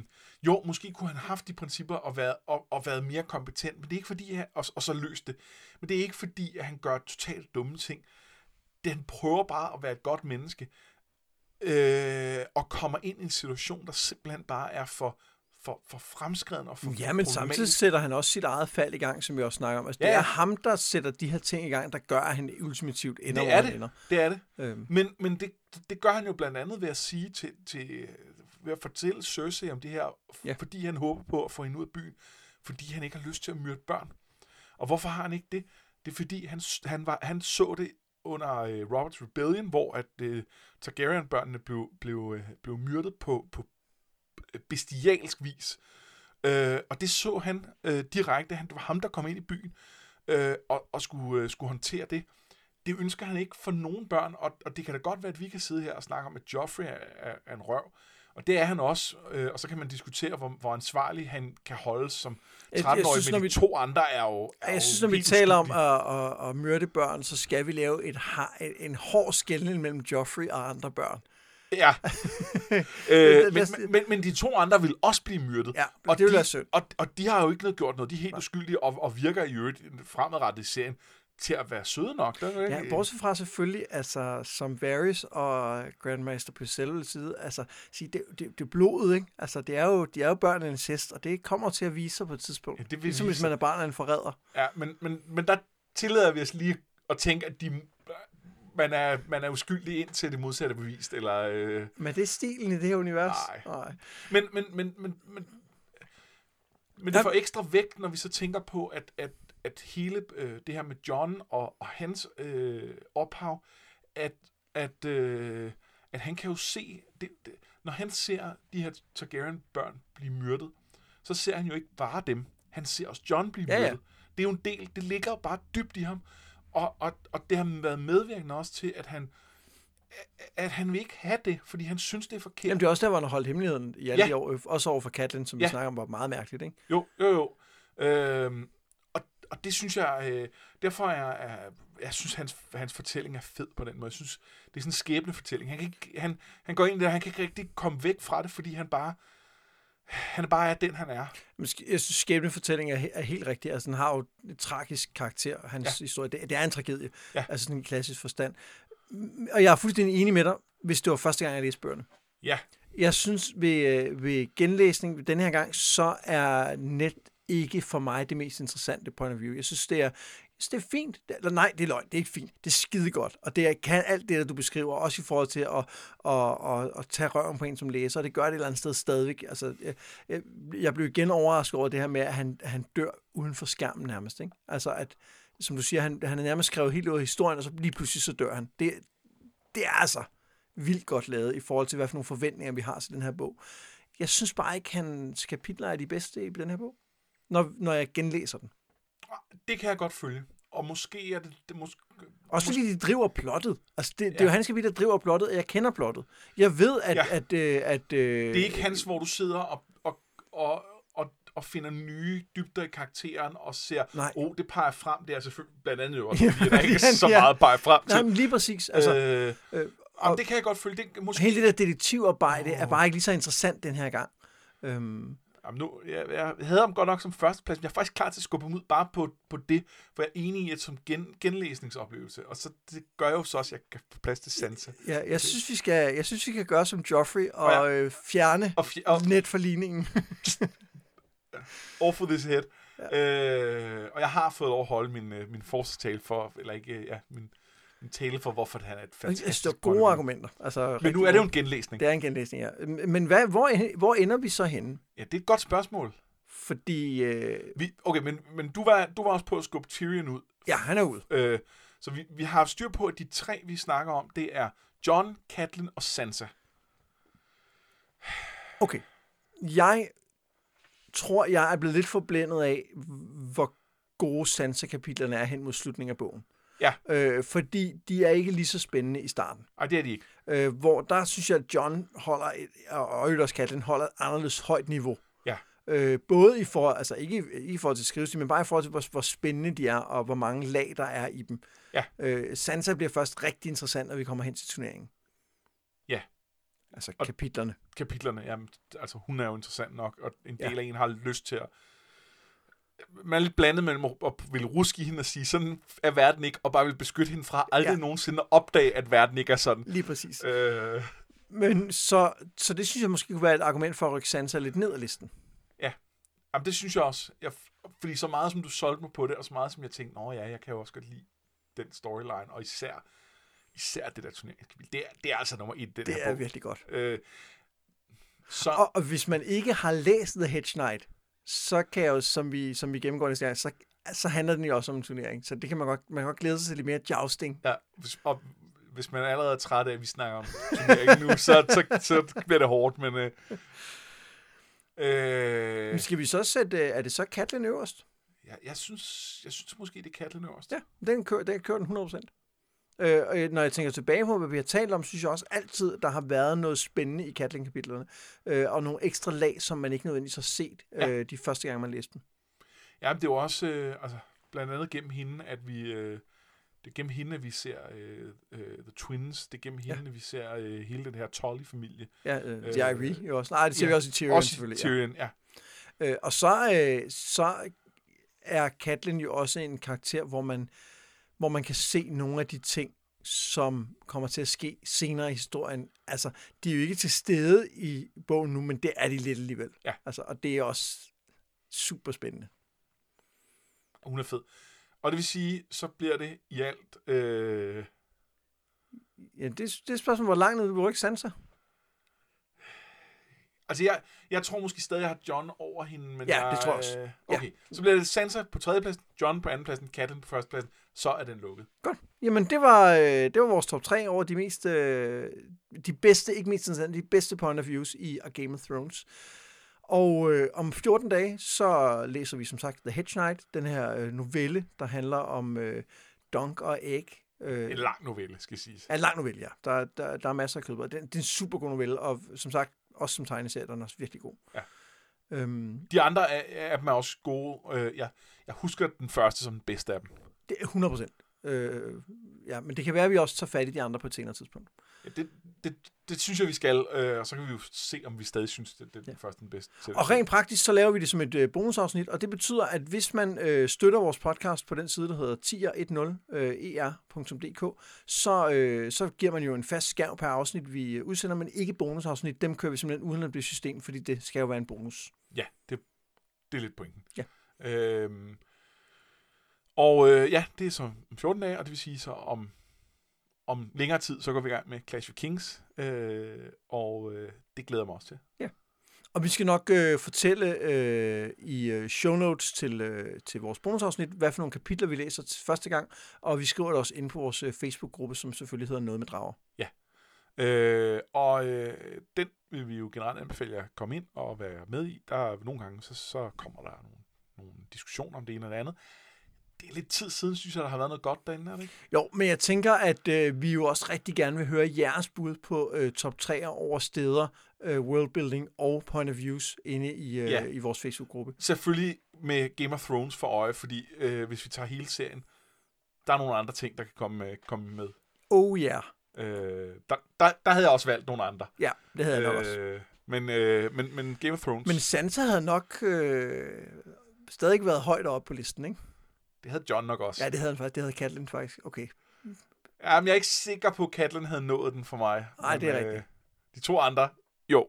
jo, måske kunne han have haft de principper og været, og, og været mere kompetent, men det er ikke fordi, han, og, og så løst det. Men det er ikke fordi, at han gør totalt dumme ting. Det, han prøver bare at være et godt menneske, øh, og kommer ind i en situation, der simpelthen bare er for, for, for fremskreden og for Ja, men samtidig sætter han også sit eget fald i gang, som vi også snakker om. Altså, det Ja, ja. er ham, der sætter de her ting i gang, der gør, at han ultimativt ender, Det er det. ender. Det er det. Øhm, Men, men det, det gør han jo blandt andet ved at sige til, til ved at fortælle Cersei om det her, Ja. fordi han håber på at få hende ud af byen, fordi han ikke har lyst til at myrde børn. Og hvorfor har han ikke det? Det er fordi, han, han, var, han så det under øh, Roberts Rebellion, hvor at øh, Targaryen-børnene blev, blev, øh, blev myrdet på, på bestialsk vis. Øh, og det så han øh, direkte. Han, det var ham, der kom ind i byen øh, og, og skulle, øh, skulle håndtere det. Det ønsker han ikke for nogen børn, og, og det kan da godt være, at vi kan sidde her og snakke om, at Joffrey er, er, er en røv. Og det er han også, øh, og så kan man diskutere, hvor, hvor ansvarlig han kan holdes som Jeg- jeg 13-årig, synes, men når de vi- to andre er jo er jo jeg synes, når vi taler om at, at, at myrde børn, så skal vi lave et, en, en hård skældning mellem Joffrey og andre børn. Ja. Øh, men, men, men de to andre vil også blive myrdet. Ja, og det vil de, være synd. Og, og de har jo ikke noget gjort noget. De er helt uskyldige og, og virker i øvrigt fremadrettet i serien til at være søde nok. Der, er jo Ja, ikke- bortset fra selvfølgelig, altså, som Varys og Grandmaster Pycelle vil sige, altså, sige, det, det, det er blodet, ikke? Altså, det er jo, de er jo børn af incest, og det kommer til at vise sig på et tidspunkt. Ja, det vil ligesom vise hvis man er barn af en forræder. Ja, men, men, men der tillader vi os lige at tænke, at de man, er, man er uskyldig indtil det modsatte er bevist. Eller, øh, Men det er stilen i det her univers. Nej. Nej. men, men, men, men, men, men det får ekstra vægt, når vi så tænker på, at, at, at hele øh, det her med John og, og hans øh, ophav, at, at, øh, at han kan jo se, det, det, når han ser de her Targaryen-børn blive myrdet, så ser han jo ikke bare dem. Han ser også John blive Ja, ja. myrdet. Det er jo en del, det ligger jo bare dybt i ham. Og, og, og det har været medvirkende også til, at han, at han vil ikke have det, fordi han synes, det er forkert. Jamen, det er også der, hvor han har holdt hemmeligheden i alle Ja. ja. år. Også over for Catelyn, som ja. Ja. vi snakker om, var meget mærkeligt, ikke? Jo, jo, jo. Øhm, og, det synes jeg, øh, derfor er jeg, jeg synes, hans, hans fortælling er fed på den måde. Jeg synes, det er sådan en skæbne fortælling. Han, kan ikke, han, han går ind der, han kan ikke rigtig komme væk fra det, fordi han bare, han bare er den, han er. Jeg synes, skæbnefortællingen er, er helt rigtig. Altså, den har jo et tragisk karakter, hans Ja. historie. Det, det er en tragedie. Ja. Altså sådan en klassisk forstand. Og jeg er fuldstændig enig med dig, hvis det var første gang, jeg læste bøgerne. Ja, Jeg synes, ved, øh, ved genlæsning den her gang, så er net ikke for mig det mest interessante point of view. Jeg synes, det er, synes, det er fint. Det, eller nej, det er løgn. Det er ikke fint. Det er skide godt. Og det er, kan alt det, der du beskriver, også i forhold til at, at, at, at tage røven på en som læser. Og det gør det et eller andet sted stadigvæk. Altså, jeg, jeg, jeg blev igen overrasket over det her med, at han, han dør uden for skærmen nærmest. Ikke? Altså, at, som du siger, han, han er nærmest skrevet helt ud af historien, og så lige pludselig så dør han. Det, det er altså vildt godt lavet i forhold til, hvad for nogle forventninger vi har til den her bog. Jeg synes bare ikke, hans kapitler er de bedste i den her bog, når, når jeg genlæser den. det kan jeg godt følge. Og måske er det, det måske, Også fordi de driver plottet. Altså, det, ja. det er jo hans kapitel, der driver plottet, og jeg kender plottet. Jeg ved, at... Ja. At, øh, at øh, det er ikke hans, hvor du sidder og, og, og, og, og finder nye dybder i karakteren og ser, Nej. oh, det peger frem. Det er selvfølgelig blandt andet jo også, fordi der ikke er så ja. meget peger frem til. Nej, men lige præcis. Altså, øh, øh, og, det kan jeg godt følge. Det, måske, hele det der detektivarbejde oh. er bare ikke lige så interessant den her gang. Øhm, Jamen nu, jeg, jeg havde ham godt nok som førsteplads, men jeg er faktisk klar til at skubbe ham ud bare på, på det, for jeg er enig i, at som gen, genlæsningsoplevelse, og så det gør jo så også, at jeg kan få plads til Sansa. ja, jeg, synes, vi skal, jeg synes, vi kan gøre som Joffrey og ja. øh, fjerne Og, fj- og netforligningen. off with his head. Ja. Øh, og jeg har fået lov at holde min, øh, min forsvarstale for, eller ikke, øh, ja, min, min tale for, hvorfor han er et synes, fantastisk det er gode argumenter. Altså, Men nu er det jo en genlæsning. Det er en genlæsning, ja. Men hvad, hvor, hvor ender vi så henne? Ja, det er et godt spørgsmål. Fordi, øh, Vi, okay, men, men du, var, du var også på at skubbe Tyrion ud. ja, han er ude. Øh, så vi, vi har haft styr på, at de tre, vi snakker om, det er John, Catelyn og Sansa. Okay. Jeg tror, jeg er blevet lidt forblændet af, hvor gode Sansa-kapitlerne er hen mod slutningen af bogen. Ja. Øh, fordi de er ikke lige så spændende i starten. Ej, det er de ikke. Øh, hvor der synes jeg, at John holder, et, og også Catelyn holder et anderledes højt niveau. Ja. Øh, både i forhold, altså ikke, ikke i forhold til skrivestil, men bare i forhold til, hvor, hvor spændende de er, og hvor mange lag der er i dem. Ja. Øh, Sansa bliver først rigtig interessant, når vi kommer hen til turneringen. Ja. Altså Og- kapitlerne. kapitlerne, jamen, altså hun er jo interessant nok, og en del ja. af en har lyst til at... Man er lidt blandet mellem at, ville ruske hende og sige, sådan er verden ikke, og bare vil beskytte hende fra aldrig Ja. ja. nogensinde at opdage, at verden ikke er sådan. Lige præcis. Øh, Men så, så det synes jeg måske kunne være et argument for at rykke Sansa lidt ned ad listen. jamen, det synes jeg også. Jeg, fordi så meget, som du solgte mig på det, og så meget, som jeg tænkte, nå ja, jeg kan jo også godt lide den storyline, og især, især det der turneringskapitel. Det er, det er altså nummer et, den Det her er bog. virkelig godt. Øh, så, Og, og hvis man ikke har læst The Hedge Knight, så kan jeg jo, som vi, som vi gennemgår næste gang, så, så handler den jo også om en turnering. Så det kan man godt, man kan godt glæde sig til lidt mere jousting. ja, hvis, og hvis man allerede er træt af, at vi snakker om turnering nu, så, så, så bliver det hårdt, men... Øh, øh, Men skal vi så sætte, øh, er det så Katlin øverst? jeg, jeg, synes, jeg synes måske, det er Katlin øverst. Ja, den kører, den kører den 100%. Øh, og når jeg tænker tilbage på, hvad vi har talt om, synes jeg også altid, der har været noget spændende i Katlin-kapitlerne. Øh, og nogle ekstra lag, som man ikke nødvendigvis har set Ja. øh, de første gang, man læste dem. Ja, det er jo også øh, altså, blandt andet gennem hende, at vi... Øh, det er gennem hende, at vi ser øh, øh, The Twins. Det er gennem hende, at vi ser øh, hele den her Tolly-familie. Ja, øh, Øh, The Ivy jo også. Nej, det ser ja, vi også i Tyrion Også selvfølgelig. Tyrion, ja. Ja. Øh, og så, øh, så er Katlin jo også en karakter, hvor man, hvor man kan se nogle af de ting, som kommer til at ske senere i historien. Altså, de er jo ikke til stede i bogen nu, men det er de lidt alligevel. Ja. Altså, og det er også super spændende. Hun er fed. Og det vil sige, så bliver det i alt... Øh, Ja, det, det er et spørgsmål, hvor langt ned du vil rykke Sansa. Altså, jeg, jeg tror måske stadig, jeg har John over hende, men Ja, jeg, det tror jeg også. øh, Okay, så bliver det Sansa på tredjepladsen, John på andenpladsen, Catelyn på førstepladsen, så er den lukket. Godt. Jamen, det var, øh, det var vores top 3 over de mest, øh, de bedste, ikke mindst interessante, de bedste point of views i A Game of Thrones. Og øh, om 14 dage, så læser vi som sagt The Hedge Knight, den her øh, novelle, der handler om øh, Dunk og Egg. Øh, En lang novelle, skal siges. en lang novelle, ja. Der, der, der er masser af kød på. Det, det er en super god novelle, og som sagt, også som tegneserie, den er også virkelig god. Ja. Øhm, De andre af, af dem er også gode. Øh, jeg, jeg husker den første som den bedste af dem. Det er 100 procent. Øh, ja, men det kan være, at vi også tager fat i de andre på et senere tidspunkt. Ja, det, det, det synes jeg, vi skal, øh, og så kan vi jo se, om vi stadig synes, det, det er den Ja. første den bedste. Og rent praktisk, så laver vi det som et øh, bonusafsnit, og det betyder, at hvis man øh, støtter vores podcast på den side, der hedder tier10er.dk, så, øh, så giver man jo en fast skærv per afsnit, vi øh, udsender, men ikke bonusafsnit. Dem kører vi simpelthen uden at blive system, fordi det skal jo være en bonus. Ja, det, det er lidt pointen. Ja. Øhm, og øh, ja, det er så om 14 dage, og det vil sige så om, om længere tid, så går vi i gang med Clash of Kings, øh, og øh, det glæder jeg mig også til. Og vi skal nok øh, fortælle øh, i øh, show notes til, øh, til vores bonusafsnit, hvad for nogle kapitler vi læser til første gang, og vi skriver det også ind på vores øh, Facebook-gruppe, som selvfølgelig hedder Noget med Drager. Øh, og øh, den vil vi jo generelt anbefale jer at komme ind og være med i. Der er nogle gange, så, så kommer der nogle, nogle diskussioner om det ene eller det andet. Det er lidt tid siden, synes jeg, der har været noget godt derinde, er det ikke? Jo, men jeg tænker, at øh, vi jo også rigtig gerne vil høre jeres bud på øh, top 3 over steder, øh, worldbuilding og point of views inde i, øh, Ja. i vores Facebook-gruppe. Selvfølgelig med Game of Thrones for øje, fordi øh, hvis vi tager hele serien, der er nogle andre ting, der kan komme, øh, komme med. Oh ja. Yeah. Øh, der, der, der havde jeg også valgt nogle andre. Ja, det havde jeg nok også. Øh, men, øh, men, men Game of Thrones, Men Sansa havde nok øh, stadig ikke været højt oppe på listen, ikke? Det havde John nok også. Ja, det havde han faktisk. Det havde Catelyn faktisk. Okay. Ja, men jeg er ikke sikker på, at Catelyn havde nået den for mig. Nej, det er Men, rigtigt. De to andre, jo.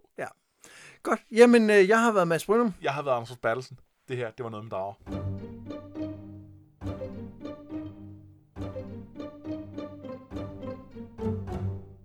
Godt. Jamen, øh, jeg har været Mads Brynum. Jeg har været Anders Bertelsen. Det her, det var noget med drager.